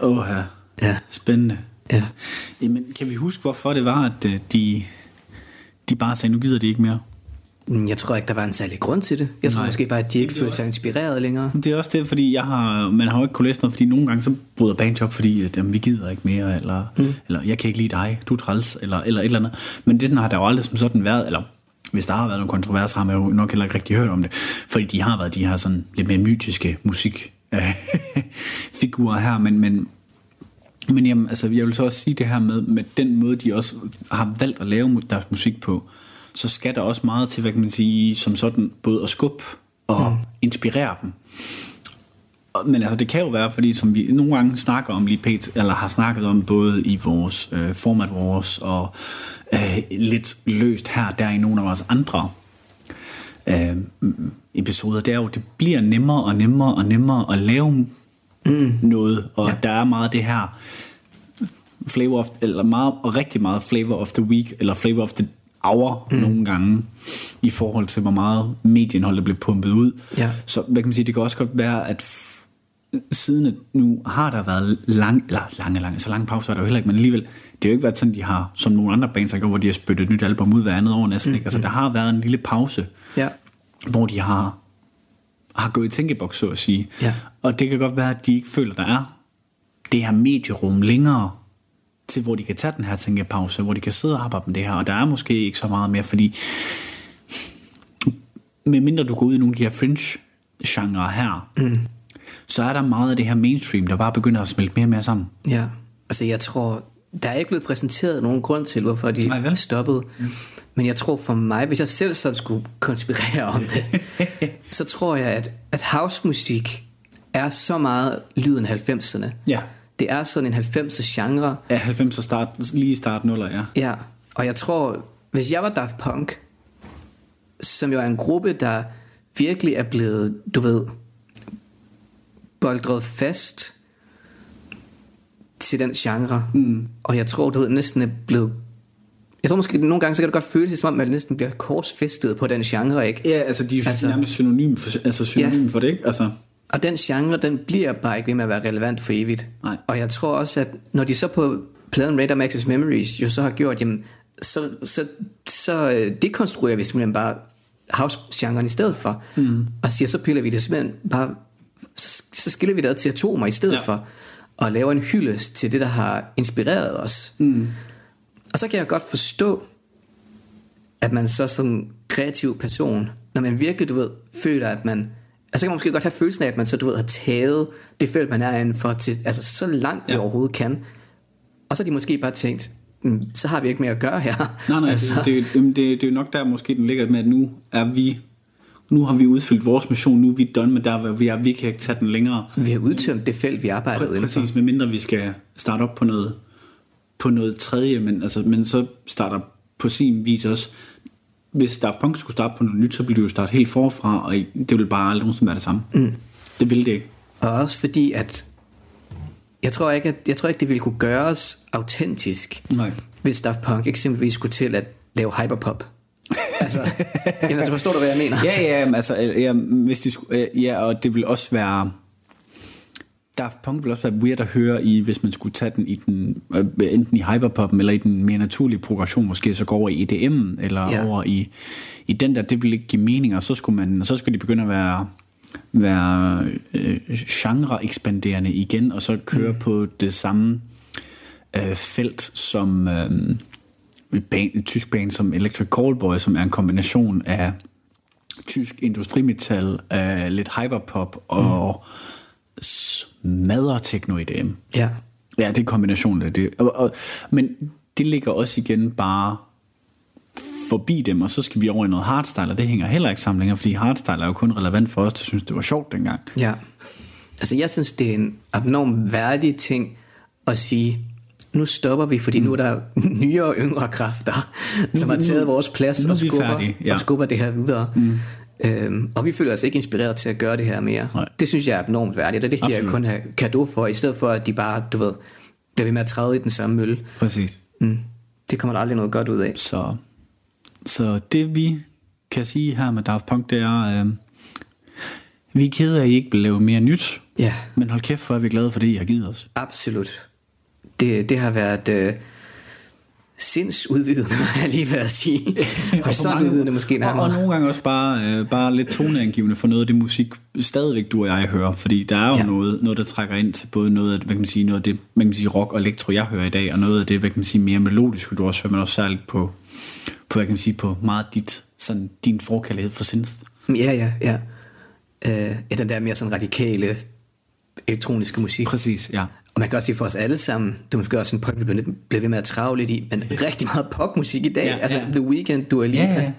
Åh, ja. Spændende. Ja. Jamen, kan vi huske, hvorfor det var, at øh, de, de bare sagde, nu gider de ikke mere? Mm, jeg tror ikke, der var en særlig grund til det. Jeg tror Nej. måske bare, at de ikke følte sig inspireret længere. Det er også det, fordi jeg har, man har jo ikke kunnet læse noget, fordi nogle gange så bryder band op, fordi at, jamen, vi gider ikke mere, eller, mm. eller jeg kan ikke lide dig, du er træls, eller, eller et eller andet. Men det den har der jo aldrig som sådan været, eller hvis der har været nogle kontroverser, har man jo nok heller ikke rigtig hørt om det, fordi de har været de her sådan lidt mere mytiske musik figurer her, men, men men jamen, altså, jeg vil så også sige det her med, med den måde, de også har valgt at lave deres musik på, så skal der også meget til, hvad kan man sige, som sådan, både at skubbe og mm. inspirere dem. Men altså, det kan jo være, fordi som vi nogle gange snakker om lige pæt, eller har snakket om både i vores øh, format vores, og øh, lidt løst her der i nogle af vores andre øh, episoder, det er jo, det bliver nemmere og nemmere og nemmere at lave mm. noget, og ja. der er meget det her flavor of, eller meget, rigtig meget flavor of the week, eller flavor of the hour mm. nogle gange, i forhold til hvor meget medieindhold der bliver pumpet ud. Ja. Så hvad kan man sige, det kan også godt være, at siden at nu har der været lang, eller lange, lange, så lange pauser er der jo heller ikke, men alligevel, det har jo ikke været sådan, de har, som nogle andre bands har gjort, hvor de har spyttet et nyt album ud hver andet år næsten, mm. ikke? Altså, der har været en lille pause, ja. hvor de har har gået i tænkeboks, så at sige. Ja. Og det kan godt være, at de ikke føler, der er det her medierum længere, til hvor de kan tage den her tænkepause, hvor de kan sidde og arbejde med det her, og der er måske ikke så meget mere, fordi medmindre du går ud i nogle af de her fringe-genre her, mm. så er der meget af det her mainstream, der bare begynder at smelte mere og mere sammen. Ja, altså jeg tror, der er ikke blevet præsenteret nogen grund til, hvorfor de Nej, stoppede. Mm. Men jeg tror for mig, hvis jeg selv sådan skulle konspirere om det, så tror jeg, at, at housemusik er så meget lyden 90'erne. Ja. Det er sådan en 90'er genre. Ja, 90'er start, lige start nuller, ja. Ja, og jeg tror, hvis jeg var Daft Punk, som jo er en gruppe, der virkelig er blevet, du ved, boldret fast til den genre. Mm. Og jeg tror, du ved, næsten er blevet jeg tror måske, nogle gange så kan det godt føles, som om man næsten bliver korsfæstet på den genre, ikke? Ja, altså de er jo altså, nærmest synonym for, altså synonym ja. for det, ikke? Altså. Og den genre, den bliver bare ikke ved med at være relevant for evigt. Nej. Og jeg tror også, at når de så på pladen Radar Access Memories jo så har gjort, jamen, så, så, så øh, dekonstruerer vi simpelthen bare house-genren i stedet for. Mm. Og siger, så piller vi det simpelthen bare, så, så skiller vi det til atomer i stedet ja. for, og laver en hyldest til det, der har inspireret os. Mm. Og så kan jeg godt forstå, at man så som kreativ person, når man virkelig, du ved, føler, at man, altså kan man måske godt have følelsen af, at man så, du ved, har taget det felt, man er inden for, til, altså så langt ja. det overhovedet kan. Og så har de måske bare tænkt, mm, så har vi ikke mere at gøre her. Nej, nej, altså. det, det, det, det, er jo nok der måske den ligger med, at nu er vi nu har vi udfyldt vores mission, nu er vi done med der, hvor vi er, vi kan ikke tage den længere. Vi har udtømt det felt, vi arbejdede indenfor. Præcis, medmindre vi skal starte op på noget på noget tredje, men, altså, men så starter på sin vis også hvis Daft Punk skulle starte på noget nyt, så ville du jo starte helt forfra, og det ville bare aldrig nogensinde være det samme. Mm. Det ville det ikke. Og også fordi, at jeg tror ikke, at, jeg tror ikke det ville kunne gøres autentisk, Nej. hvis Daft Punk eksempelvis skulle til at lave hyperpop. Altså, jamen, altså, forstår du, hvad jeg mener? Ja, ja, altså, ja, hvis de skulle, ja, og det vil også være... Daft Punk vil også være weird at høre i, hvis man skulle tage den i den, øh, enten i hyperpoppen eller i den mere naturlige progression, måske så går over i EDM eller Ja. over i, i den der, det vil ikke give mening, og så skulle man, så skulle de begynde at være være øh, genre ekspanderende igen, og så køre mm. på det samme øh, felt som øh, et, band, et tysk band som Electric Callboy, som er en kombination af tysk industrimetal, øh, lidt hyperpop og mm. smadre techno EDM. Ja. Ja, det er kombinationen af det. Og, og, men det ligger også igen bare forbi dem, og så skal vi over i noget hardstyle, og det hænger heller ikke sammen længere, fordi hardstyle er jo kun relevant for os, der synes, det var sjovt dengang. Ja. Altså, jeg synes, det er en abnorm værdig ting at sige, nu stopper vi, fordi nu er der nye og yngre kræfter, som har taget vores plads er og skubber, færdige, ja. og skubber det her videre. Mm. Øhm, og vi føler os ikke inspireret til at gøre det her mere. Nej. Det synes jeg er abnormt værdigt, og det kan jeg Absolut. kun have kado for, i stedet for at de bare, du ved, bliver ved med at træde i den samme mølle. Præcis. Mm. Det kommer der aldrig noget godt ud af. Så, så det vi kan sige her med Daft Punk, det er, øh, vi er kede af, at I ikke vil lave mere nyt, Ja, men hold kæft, for er vi glade for det, I har givet os. absolut. Det, det har været øh, sindsudvidende, hvad jeg lige ved at sige. Horisontudvidende måske og, nærmere. og nogle gange også bare, øh, bare lidt toneangivende for noget af det musik, stadigvæk du og jeg hører, fordi der er jo ja. noget, noget, der trækker ind til både noget af, hvad kan man sige, noget af det, man kan sige, rock og elektro, jeg hører i dag, og noget af det, hvad kan man sige, mere melodisk, du også hører, men også særligt på, på, hvad kan man sige, på meget dit, sådan, din forkærlighed for synth. Ja, ja, ja. Øh, ja, den der mere sådan radikale elektroniske musik. Præcis, ja. Og man kan også sige for os alle sammen, det er måske også en point, vi bliver, ved med at lidt i, men rigtig meget popmusik i dag. Ja, altså ja. The Weeknd, Dua Lipa. Ja, ja.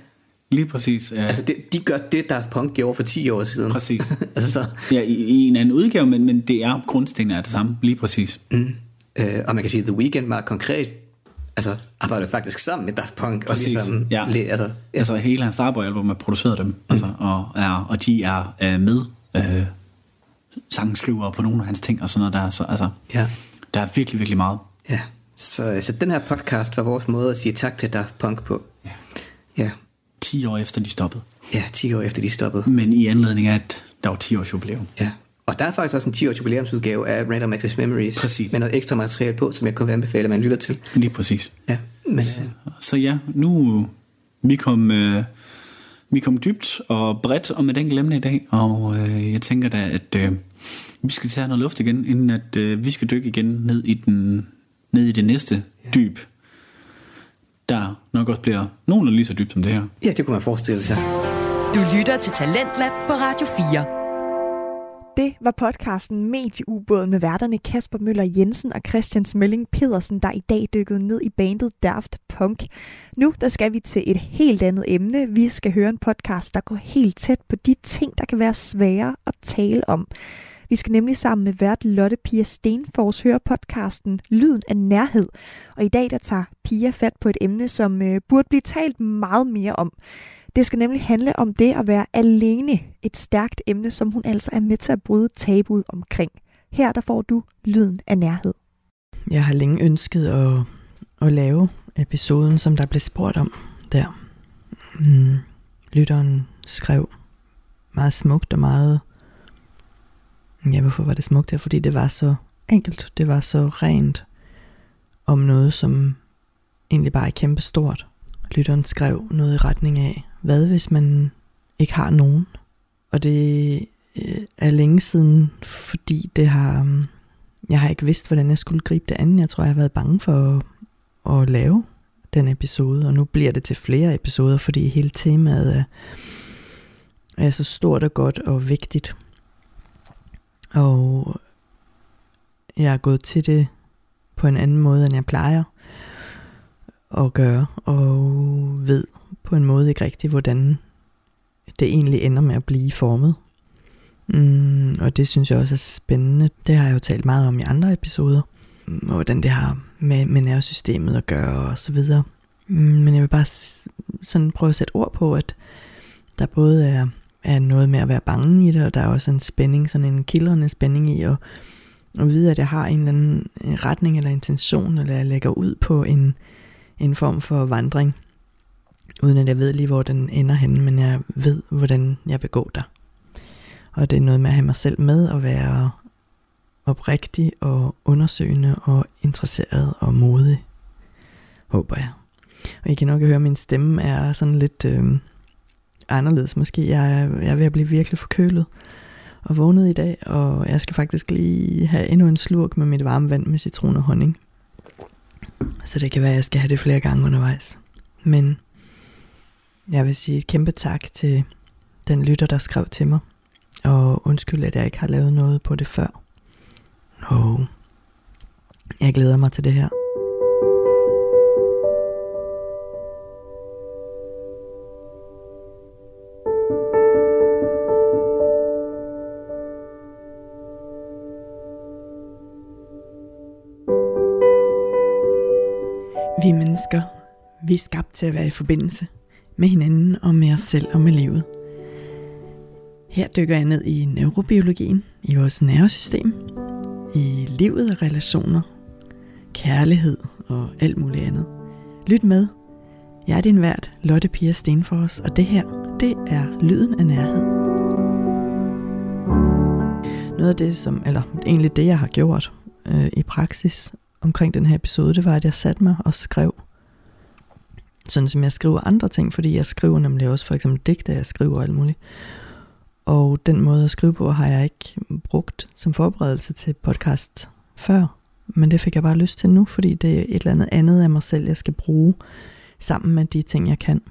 Lige præcis. Ja. Altså det, de gør det, der Punk gjorde for 10 år siden. Præcis. altså så, ja, i, i en anden udgave, men, men det er grundstenene er det samme, lige præcis. mm, øh, og man kan sige, The Weeknd meget konkret, altså arbejder faktisk sammen med Daft Punk. Præcis, Og ligesom, ja. le, altså, ja. Altså hele hans Starboy-album har produceret dem, mm. altså, og, er, og de er øh, med øh, sangskrivere på nogle af hans ting og sådan noget der, så altså, Ja. der er virkelig, virkelig meget. ja. Så, så den her podcast var vores måde at sige tak til Daft Punk på. Ja. Ja, 10 år efter de stoppede, ja 10 år efter de stoppede. men i anledning af, at der var 10 års jubilæum. Ja. Og der er faktisk også en 10 års jubilæumsudgave af Random Access Memories. Præcis. Med noget ekstra materiale på, som jeg kun vil anbefale, at man lytter til. Lige præcis. Ja, men øh, Så ja, nu vi kom, øh, vi kom dybt og bredt om et enkelt emne i dag, og øh, jeg tænker da, at øh, vi skal tage noget luft igen, inden at øh, vi skal dykke igen ned i, den, ned i det næste dyb, der nok også bliver nogenlunde lige så dybt som det her. ja, det kunne man forestille sig. Du lytter til Talentlab på Radio 4. Det var podcasten Medieubåden med værterne Kasper Møller Jensen og Christian Smelling Pedersen, der i dag dykkede ned i bandet Daft Punk. Nu der skal vi til et helt andet emne. Vi skal høre en podcast, der går helt tæt på de ting, der kan være svære at tale om. Vi skal nemlig sammen med vært Lotte Pia Stenfors høre podcasten Lyden af nærhed. Og i dag der tager Pia fat på et emne, som øh, burde blive talt meget mere om. Det skal nemlig handle om det at være alene. Et stærkt emne, som hun altså er med til at bryde tabuet omkring. Her der får du lyden af nærhed. Jeg har længe ønsket at, at lave episoden, som der blev spurgt om der. Mm. Lytteren skrev meget smukt og meget... Ja, hvorfor var det smukt her? Fordi det var så enkelt, det var så rent om noget, som egentlig bare er kæmpe stort. Lytteren skrev noget i retning af, hvad hvis man ikke har nogen? Og det øh, er længe siden, fordi det har... Mm, jeg har ikke vidst, hvordan jeg skulle gribe det an. Jeg tror, jeg har været bange for at, at lave den episode, og nu bliver det til flere episoder, fordi hele temaet er, er så stort og godt og vigtigt. Og jeg er gået til det på en anden måde, end jeg plejer at gøre, og ved på en måde ikke rigtigt, hvordan det egentlig ender med at blive formet. Mm, og det synes jeg også er spændende. Det har jeg jo talt meget om i andre episoder. Mm, og hvordan det har med, med nervesystemet at gøre og så videre. Mm, men jeg vil bare sådan prøve at sætte ord på, at der både er, er noget med at være bange i det, og der er også en spænding, sådan en kildrende spænding i at, at vide, at jeg har en eller anden retning eller intention, eller jeg lægger ud på en, en form for vandring, uden at jeg ved lige, hvor den ender henne, men jeg ved, hvordan jeg vil gå der. Og det er noget med at have mig selv med og være oprigtig og undersøgende og interesseret og modig, håber jeg. Og I kan nok høre, at min stemme er sådan lidt øh, anderledes måske. Jeg er, jeg er ved at blive virkelig forkølet og vågnet i dag, og jeg skal faktisk lige have endnu en slurk med mit varme vand med citron og honning. Så det kan være, at jeg skal have det flere gange undervejs. Men jeg vil sige et kæmpe tak til den lytter, der skrev til mig. Og undskyld, at jeg ikke har lavet noget på det før. Og jeg glæder mig til det her. Vi er skabt til at være i forbindelse med hinanden og med os selv og med livet. Her dykker jeg ned i neurobiologien, i vores nervesystem, i livet og relationer, kærlighed og alt muligt andet. Lyt med. Jeg er din vært, Lotte Pia Stenfors, og det her, det er lyden af nærhed. Noget af det, som, eller egentlig det, jeg har gjort øh, i praksis omkring den her episode, det var, at jeg satte mig og skrev sådan som jeg skriver andre ting, fordi jeg skriver nemlig også for eksempel digte, jeg skriver alt muligt. Og den måde at skrive på har jeg ikke brugt som forberedelse til podcast før. Men det fik jeg bare lyst til nu, fordi det er et eller andet andet af mig selv, jeg skal bruge sammen med de ting, jeg kan.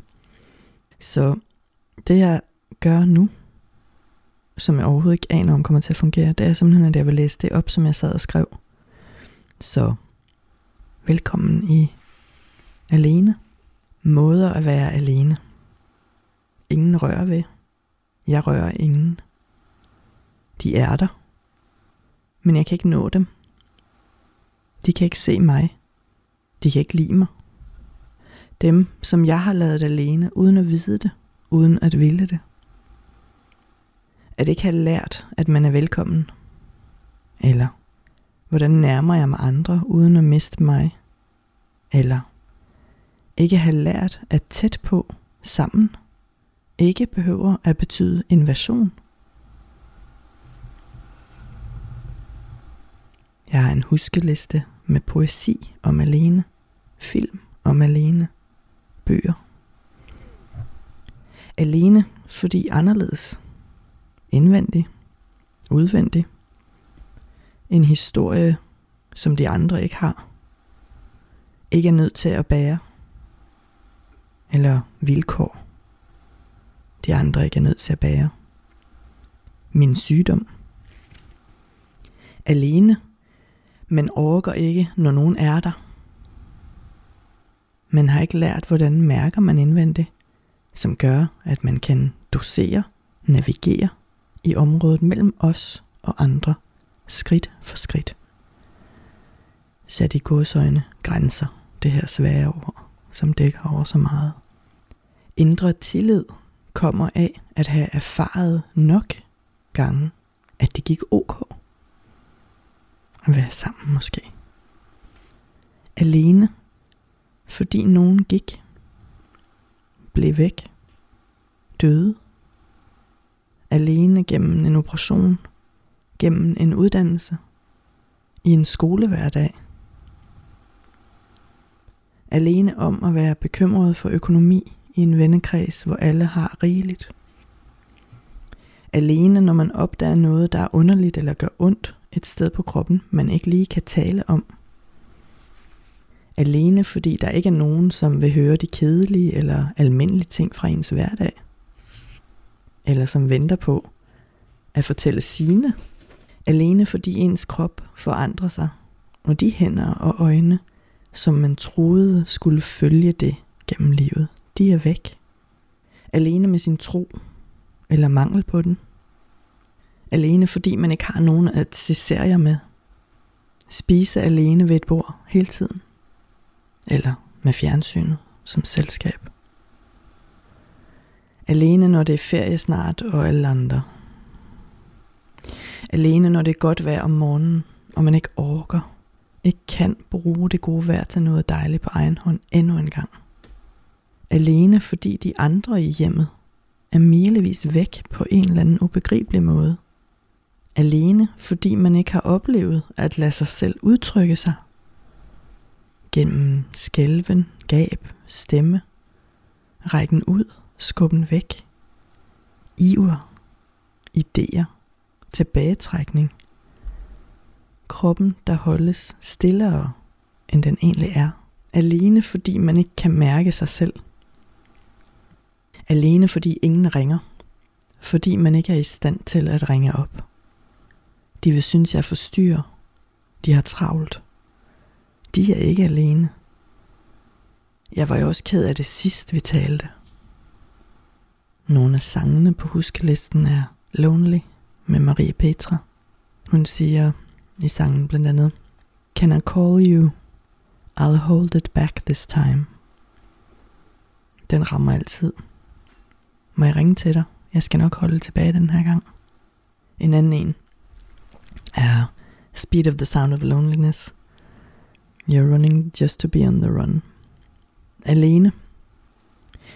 Så det jeg gør nu, som jeg overhovedet ikke aner om kommer til at fungere, det er simpelthen, at jeg vil læse det op, som jeg sad og skrev. Så velkommen i Alene. Måder at være alene. Ingen rører ved. Jeg rører ingen. De er der. Men jeg kan ikke nå dem. De kan ikke se mig. De kan ikke lide mig. Dem, som jeg har lavet alene, uden at vide det, uden at ville det. At ikke have lært, at man er velkommen. Eller, hvordan nærmer jeg mig andre, uden at miste mig. Eller, ikke have lært, at tæt på, sammen, ikke behøver at betyde invasion. Jeg har en huskeliste med poesi om alene, film om alene, bøger. Alene, fordi anderledes. Indvendig, udvendig. En historie, som de andre ikke har. Ikke er nødt til at bære eller vilkår, de andre ikke er nødt til at bære. Min sygdom. Alene, men orker ikke, når nogen er der. Man har ikke lært, hvordan mærker man indvendigt, som gør, at man kan dosere, navigere i området mellem os og andre, skridt for skridt. Sat i godsøjne grænser, det her svære ord som dækker over så meget. Indre tillid kommer af at have erfaret nok gange, at det gik ok. At være sammen måske. Alene, fordi nogen gik, blev væk, døde. Alene gennem en operation, gennem en uddannelse, i en skolehverdag – alene om at være bekymret for økonomi i en vennekreds, hvor alle har rigeligt. Alene når man opdager noget, der er underligt eller gør ondt et sted på kroppen, man ikke lige kan tale om. Alene fordi der ikke er nogen, som vil høre de kedelige eller almindelige ting fra ens hverdag. Eller som venter på at fortælle sine. Alene fordi ens krop forandrer sig, og de hænder og øjne, som man troede skulle følge det gennem livet, de er væk. Alene med sin tro, eller mangel på den. Alene fordi man ikke har nogen at se serier med. Spise alene ved et bord hele tiden. Eller med fjernsynet, som selskab. Alene når det er ferie snart og alle andre. Alene når det er godt vejr om morgenen, og man ikke orker, ikke kan bruge det gode vejr til noget dejligt på egen hånd endnu en gang. Alene fordi de andre i hjemmet er milevis væk på en eller anden ubegribelig måde. Alene fordi man ikke har oplevet at lade sig selv udtrykke sig. Gennem skælven, gab, stemme, rækken ud, skubben væk, iver, idéer, tilbagetrækning, kroppen der holdes stillere end den egentlig er, alene fordi man ikke kan mærke sig selv – Alene fordi ingen ringer. Fordi man ikke er i stand til at ringe op. De vil synes, jeg forstyrrer. De har travlt. De er ikke alene. Jeg var jo også ked af det sidst, vi talte. Nogle af sangene på huskelisten er Lonely med Marie Petra. Hun siger i sangen blandt andet, Can I call you? I'll hold it back this time. Den rammer altid. Må jeg ringe til dig? Jeg skal nok holde tilbage den her gang. En anden en er Speed of the Sound of Loneliness. You're running just to be on the run. Alene.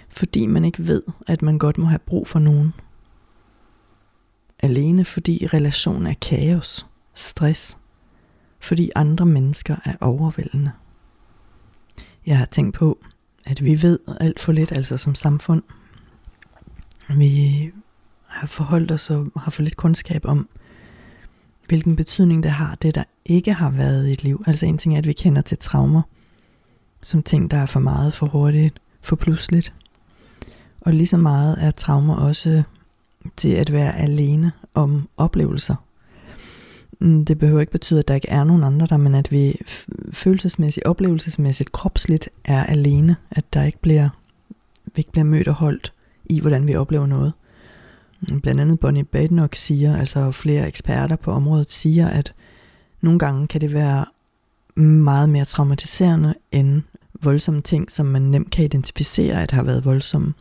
Fordi man ikke ved, at man godt må have brug for nogen. Alene fordi relationen er kaos, stress. Fordi andre mennesker er overvældende. Jeg har tænkt på, at vi ved alt for lidt, altså som samfund, vi har forholdt os og har for lidt kundskab om, hvilken betydning det har, det der ikke har været i et liv. Altså en ting er, at vi kender til traumer, som ting, der er for meget, for hurtigt, for pludseligt. Og lige så meget er traumer også til at være alene om oplevelser. Mm, det behøver ikke betyde, at der ikke er nogen andre der, men at vi følelsesmæssigt, oplevelsesmæssigt, kropsligt er alene. At der ikke bliver, vi ikke bliver mødt og holdt i, hvordan vi oplever noget. Mm, blandt andet Bonnie Badenoch siger, altså flere eksperter på området siger, at nogle gange kan det være meget mere traumatiserende end voldsomme ting, som man nemt kan identificere, at har været voldsomme.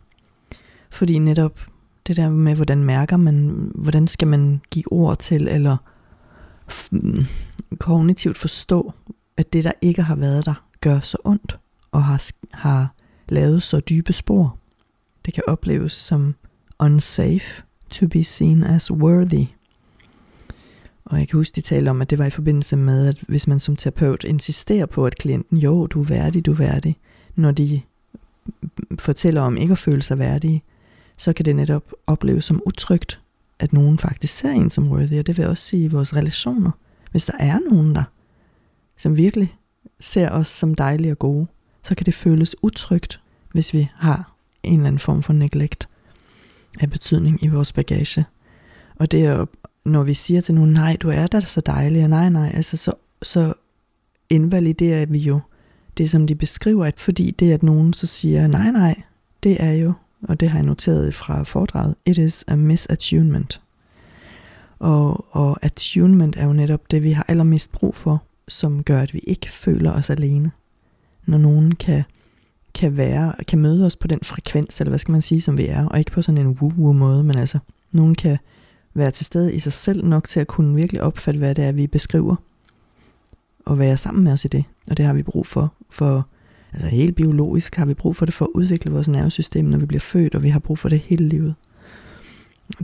Fordi netop det der med, hvordan mærker man, hvordan skal man give ord til, eller kognitivt forstå, at det, der ikke har været der, gør så ondt, og har, har lavet så dybe spor. Det kan opleves som unsafe to be seen as worthy. Og jeg kan huske, de talte om, at det var i forbindelse med, at hvis man som terapeut insisterer på, at klienten, jo, du er værdig, du er værdig, når de fortæller om ikke at føle sig værdige, så kan det netop opleves som utrygt, at nogen faktisk ser en som worthy, og det vil også sige i vores relationer. Hvis der er nogen der, som virkelig ser os som dejlige og gode, så kan det føles utrygt, hvis vi har en eller anden form for neglect af betydning i vores bagage. Og det er når vi siger til nogen, nej, du er da så dejlig, og nej, nej, altså så, så invaliderer vi jo det, som de beskriver, at fordi det, at nogen så siger, nej, nej, det er jo, og det har jeg noteret fra foredraget, it is a misattunement. Og, og attunement er jo netop det, vi har allermest brug for, som gør, at vi ikke føler os alene. Når nogen kan kan være, kan møde os på den frekvens, eller hvad skal man sige, som vi er, og ikke på sådan en woo-woo måde, men altså, nogen kan være til stede i sig selv nok til at kunne virkelig opfatte, hvad det er, vi beskriver, og være sammen med os i det, og det har vi brug for, for altså helt biologisk har vi brug for det for at udvikle vores nervesystem, når vi bliver født, og vi har brug for det hele livet.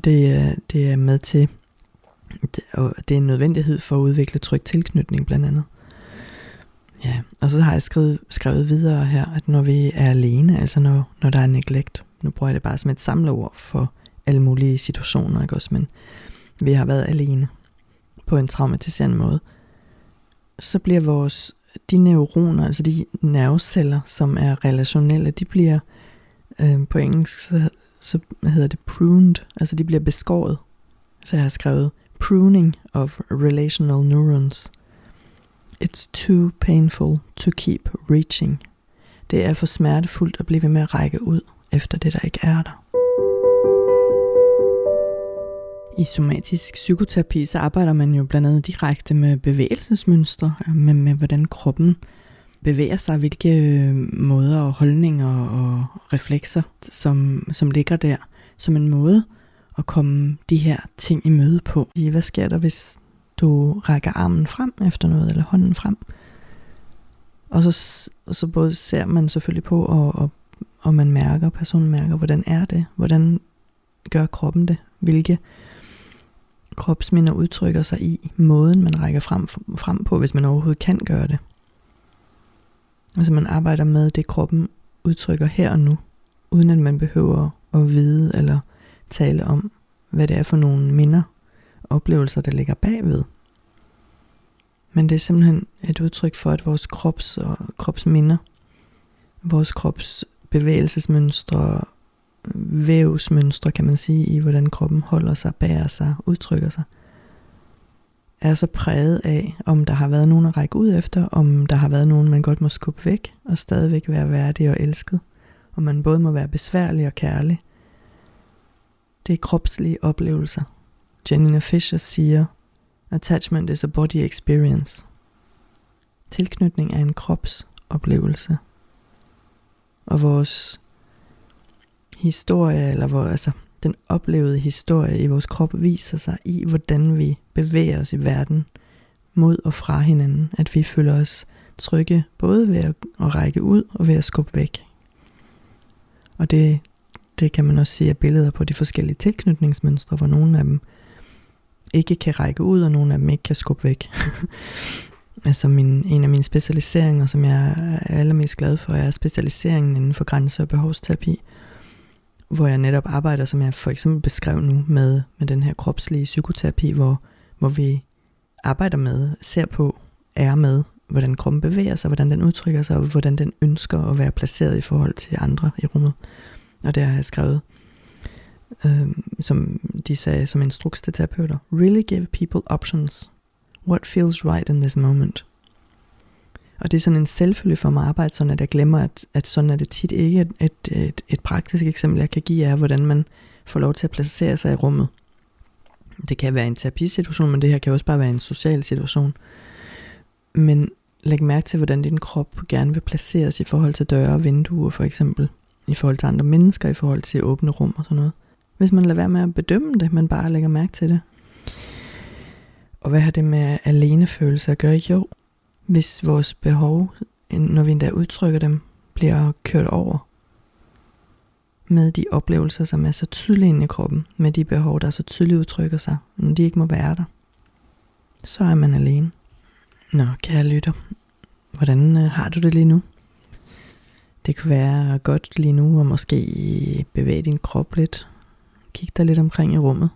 Det, øh, det er med til, og det er en nødvendighed for at udvikle tryg tilknytning blandt andet. Ja, og så har jeg skrevet, skrevet videre her, at når vi er alene, altså når, når der er neglect, nu bruger jeg det bare som et samleord for alle mulige situationer, ikke også, men vi har været alene på en traumatiserende måde, så bliver vores, de neuroner, altså de nerveceller, som er relationelle, de bliver øh, på engelsk, så, så hedder det pruned, altså de bliver beskåret. Så jeg har skrevet pruning of relational neurons. It's too painful to keep reaching. Det er for smertefuldt at blive ved med at række ud efter det, der ikke er der. I somatisk psykoterapi, så arbejder man jo blandt andet direkte med bevægelsesmønstre, øh, med, med hvordan kroppen bevæger sig, hvilke øh, måder og holdninger og reflekser, som, som ligger der, som en måde at komme de her ting i møde på. Hvad sker der, hvis du rækker armen frem efter noget, eller hånden frem? Og så, og så både ser man selvfølgelig på, og, og, og man mærker, personen mærker, hvordan er det? Hvordan gør kroppen det? Hvilke kropsminder udtrykker sig i måden, man rækker frem, frem på, hvis man overhovedet kan gøre det. Altså man arbejder med det, kroppen udtrykker her og nu, uden at man behøver at vide eller tale om, hvad det er for nogle minder og oplevelser, der ligger bagved. Men det er simpelthen et udtryk for, at vores krops og kropsminder, vores krops bevægelsesmønstre, vævsmønstre, kan man sige, i hvordan kroppen holder sig, bærer sig, udtrykker sig, er så præget af, om der har været nogen at række ud efter, om der har været nogen, man godt må skubbe væk, og stadigvæk være værdig og elsket. Og man både må være besværlig og kærlig. Det er kropslige oplevelser. Janina Fisher siger, Attachment is a body experience. Tilknytning er en kropsoplevelse. Og vores historie, eller hvor, altså, den oplevede historie i vores krop viser sig i, hvordan vi bevæger os i verden mod og fra hinanden. At vi føler os trygge både ved at, at række ud og ved at skubbe væk. Og det, det kan man også se af billeder på de forskellige tilknytningsmønstre, hvor nogle af dem ikke kan række ud, og nogle af dem ikke kan skubbe væk. altså min, en af mine specialiseringer, som jeg er allermest glad for, er specialiseringen inden for grænse- og behovsterapi hvor jeg netop arbejder, som jeg for eksempel beskrev nu, med, med den her kropslige psykoterapi, hvor, hvor vi arbejder med, ser på, er med, hvordan kroppen bevæger sig, hvordan den udtrykker sig, og hvordan den ønsker at være placeret i forhold til andre i rummet. Og det har jeg skrevet, øh, som de sagde som instruks til terapeuter. Really give people options. What feels right in this moment? Og det er sådan en selvfølge for mig at arbejde sådan, at jeg glemmer, at, at sådan er det tit ikke. Et, et, et, et praktisk eksempel, jeg kan give, er, hvordan man får lov til at placere sig i rummet. Det kan være en terapisituation, men det her kan også bare være en social situation. Men læg mærke til, hvordan din krop gerne vil placeres i forhold til døre og vinduer for eksempel. I forhold til andre mennesker, i forhold til åbne rum og sådan noget. Hvis man lader være med at bedømme det, man bare lægger mærke til det. Og hvad har det med alenefølelse at gøre? Jo, hvis vores behov, når vi endda udtrykker dem, bliver kørt over med de oplevelser, som er så tydelige inde i kroppen, med de behov, der så tydeligt udtrykker sig, når de ikke må være der, så er man alene. Nå, kære lytter, hvordan øh, har du det lige nu? Det kunne være godt lige nu at måske bevæge din krop lidt. Kig dig lidt omkring i rummet.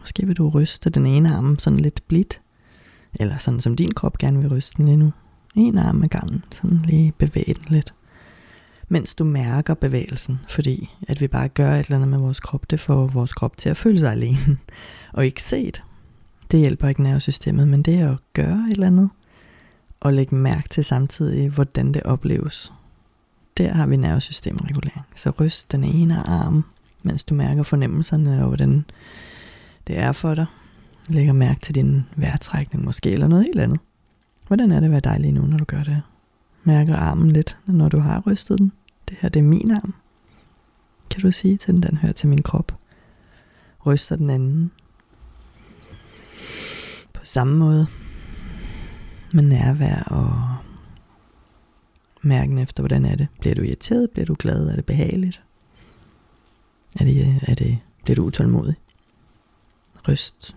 Måske vil du ryste den ene arm sådan lidt blidt. Eller sådan som din krop gerne vil ryste den lige nu. En arm ad gangen, sådan lige bevæge den lidt. Mens du mærker bevægelsen, fordi at vi bare gør et eller andet med vores krop, det får vores krop til at føle sig alene, og ikke set. Det hjælper ikke nervesystemet, men det er at gøre et eller andet, og lægge mærke til samtidig, hvordan det opleves. Der har vi nervesystemregulering. Så ryst den ene arm, mens du mærker fornemmelserne og hvordan det er for dig. Lægger mærke til din vejrtrækning måske, eller noget helt andet. Hvordan er det at være dig lige nu, når du gør det? Mærker armen lidt, når du har rystet den. Det her, det er min arm. Kan du sige til den, den hører til min krop. Ryster den anden. På samme måde. Med nærvær og mærken efter, hvordan er det? Bliver du irriteret? Bliver du glad? Er det behageligt? Er det, er det, bliver du utålmodig? Ryst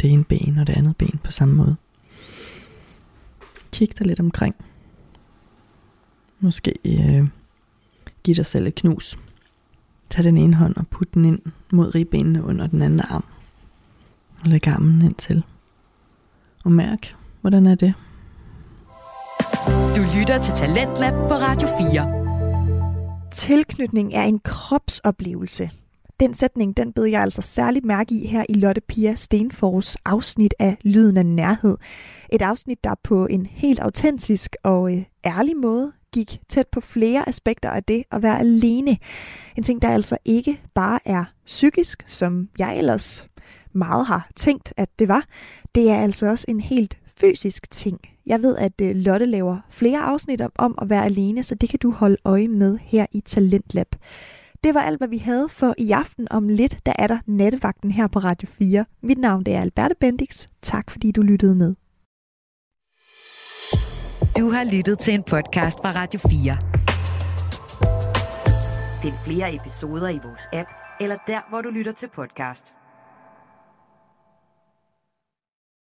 det ene ben og det andet ben på samme måde. Kig dig lidt omkring. Måske øh, giv dig selv et knus. Tag den ene hånd og put den ind mod ribbenene under den anden arm. Og læg armen ind til. Og mærk, hvordan er det? Du lytter til Talentlab på Radio 4. Tilknytning er en kropsoplevelse. Den sætning, den bed jeg altså særligt mærke i her i Lotte Pia Stenfors afsnit af Lyden af Nærhed. Et afsnit, der på en helt autentisk og øh, ærlig måde gik tæt på flere aspekter af det at være alene. En ting, der altså ikke bare er psykisk, som jeg ellers meget har tænkt, at det var. Det er altså også en helt fysisk ting. Jeg ved, at øh, Lotte laver flere afsnit om, om at være alene, så det kan du holde øje med her i Talentlab. Det var alt, hvad vi havde for i aften. Om lidt, der er der nattevagten her på Radio 4. Mit navn det er Alberte Bendix. Tak fordi du lyttede med. Du har lyttet til en podcast fra Radio 4. Find flere episoder i vores app, eller der, hvor du lytter til podcast.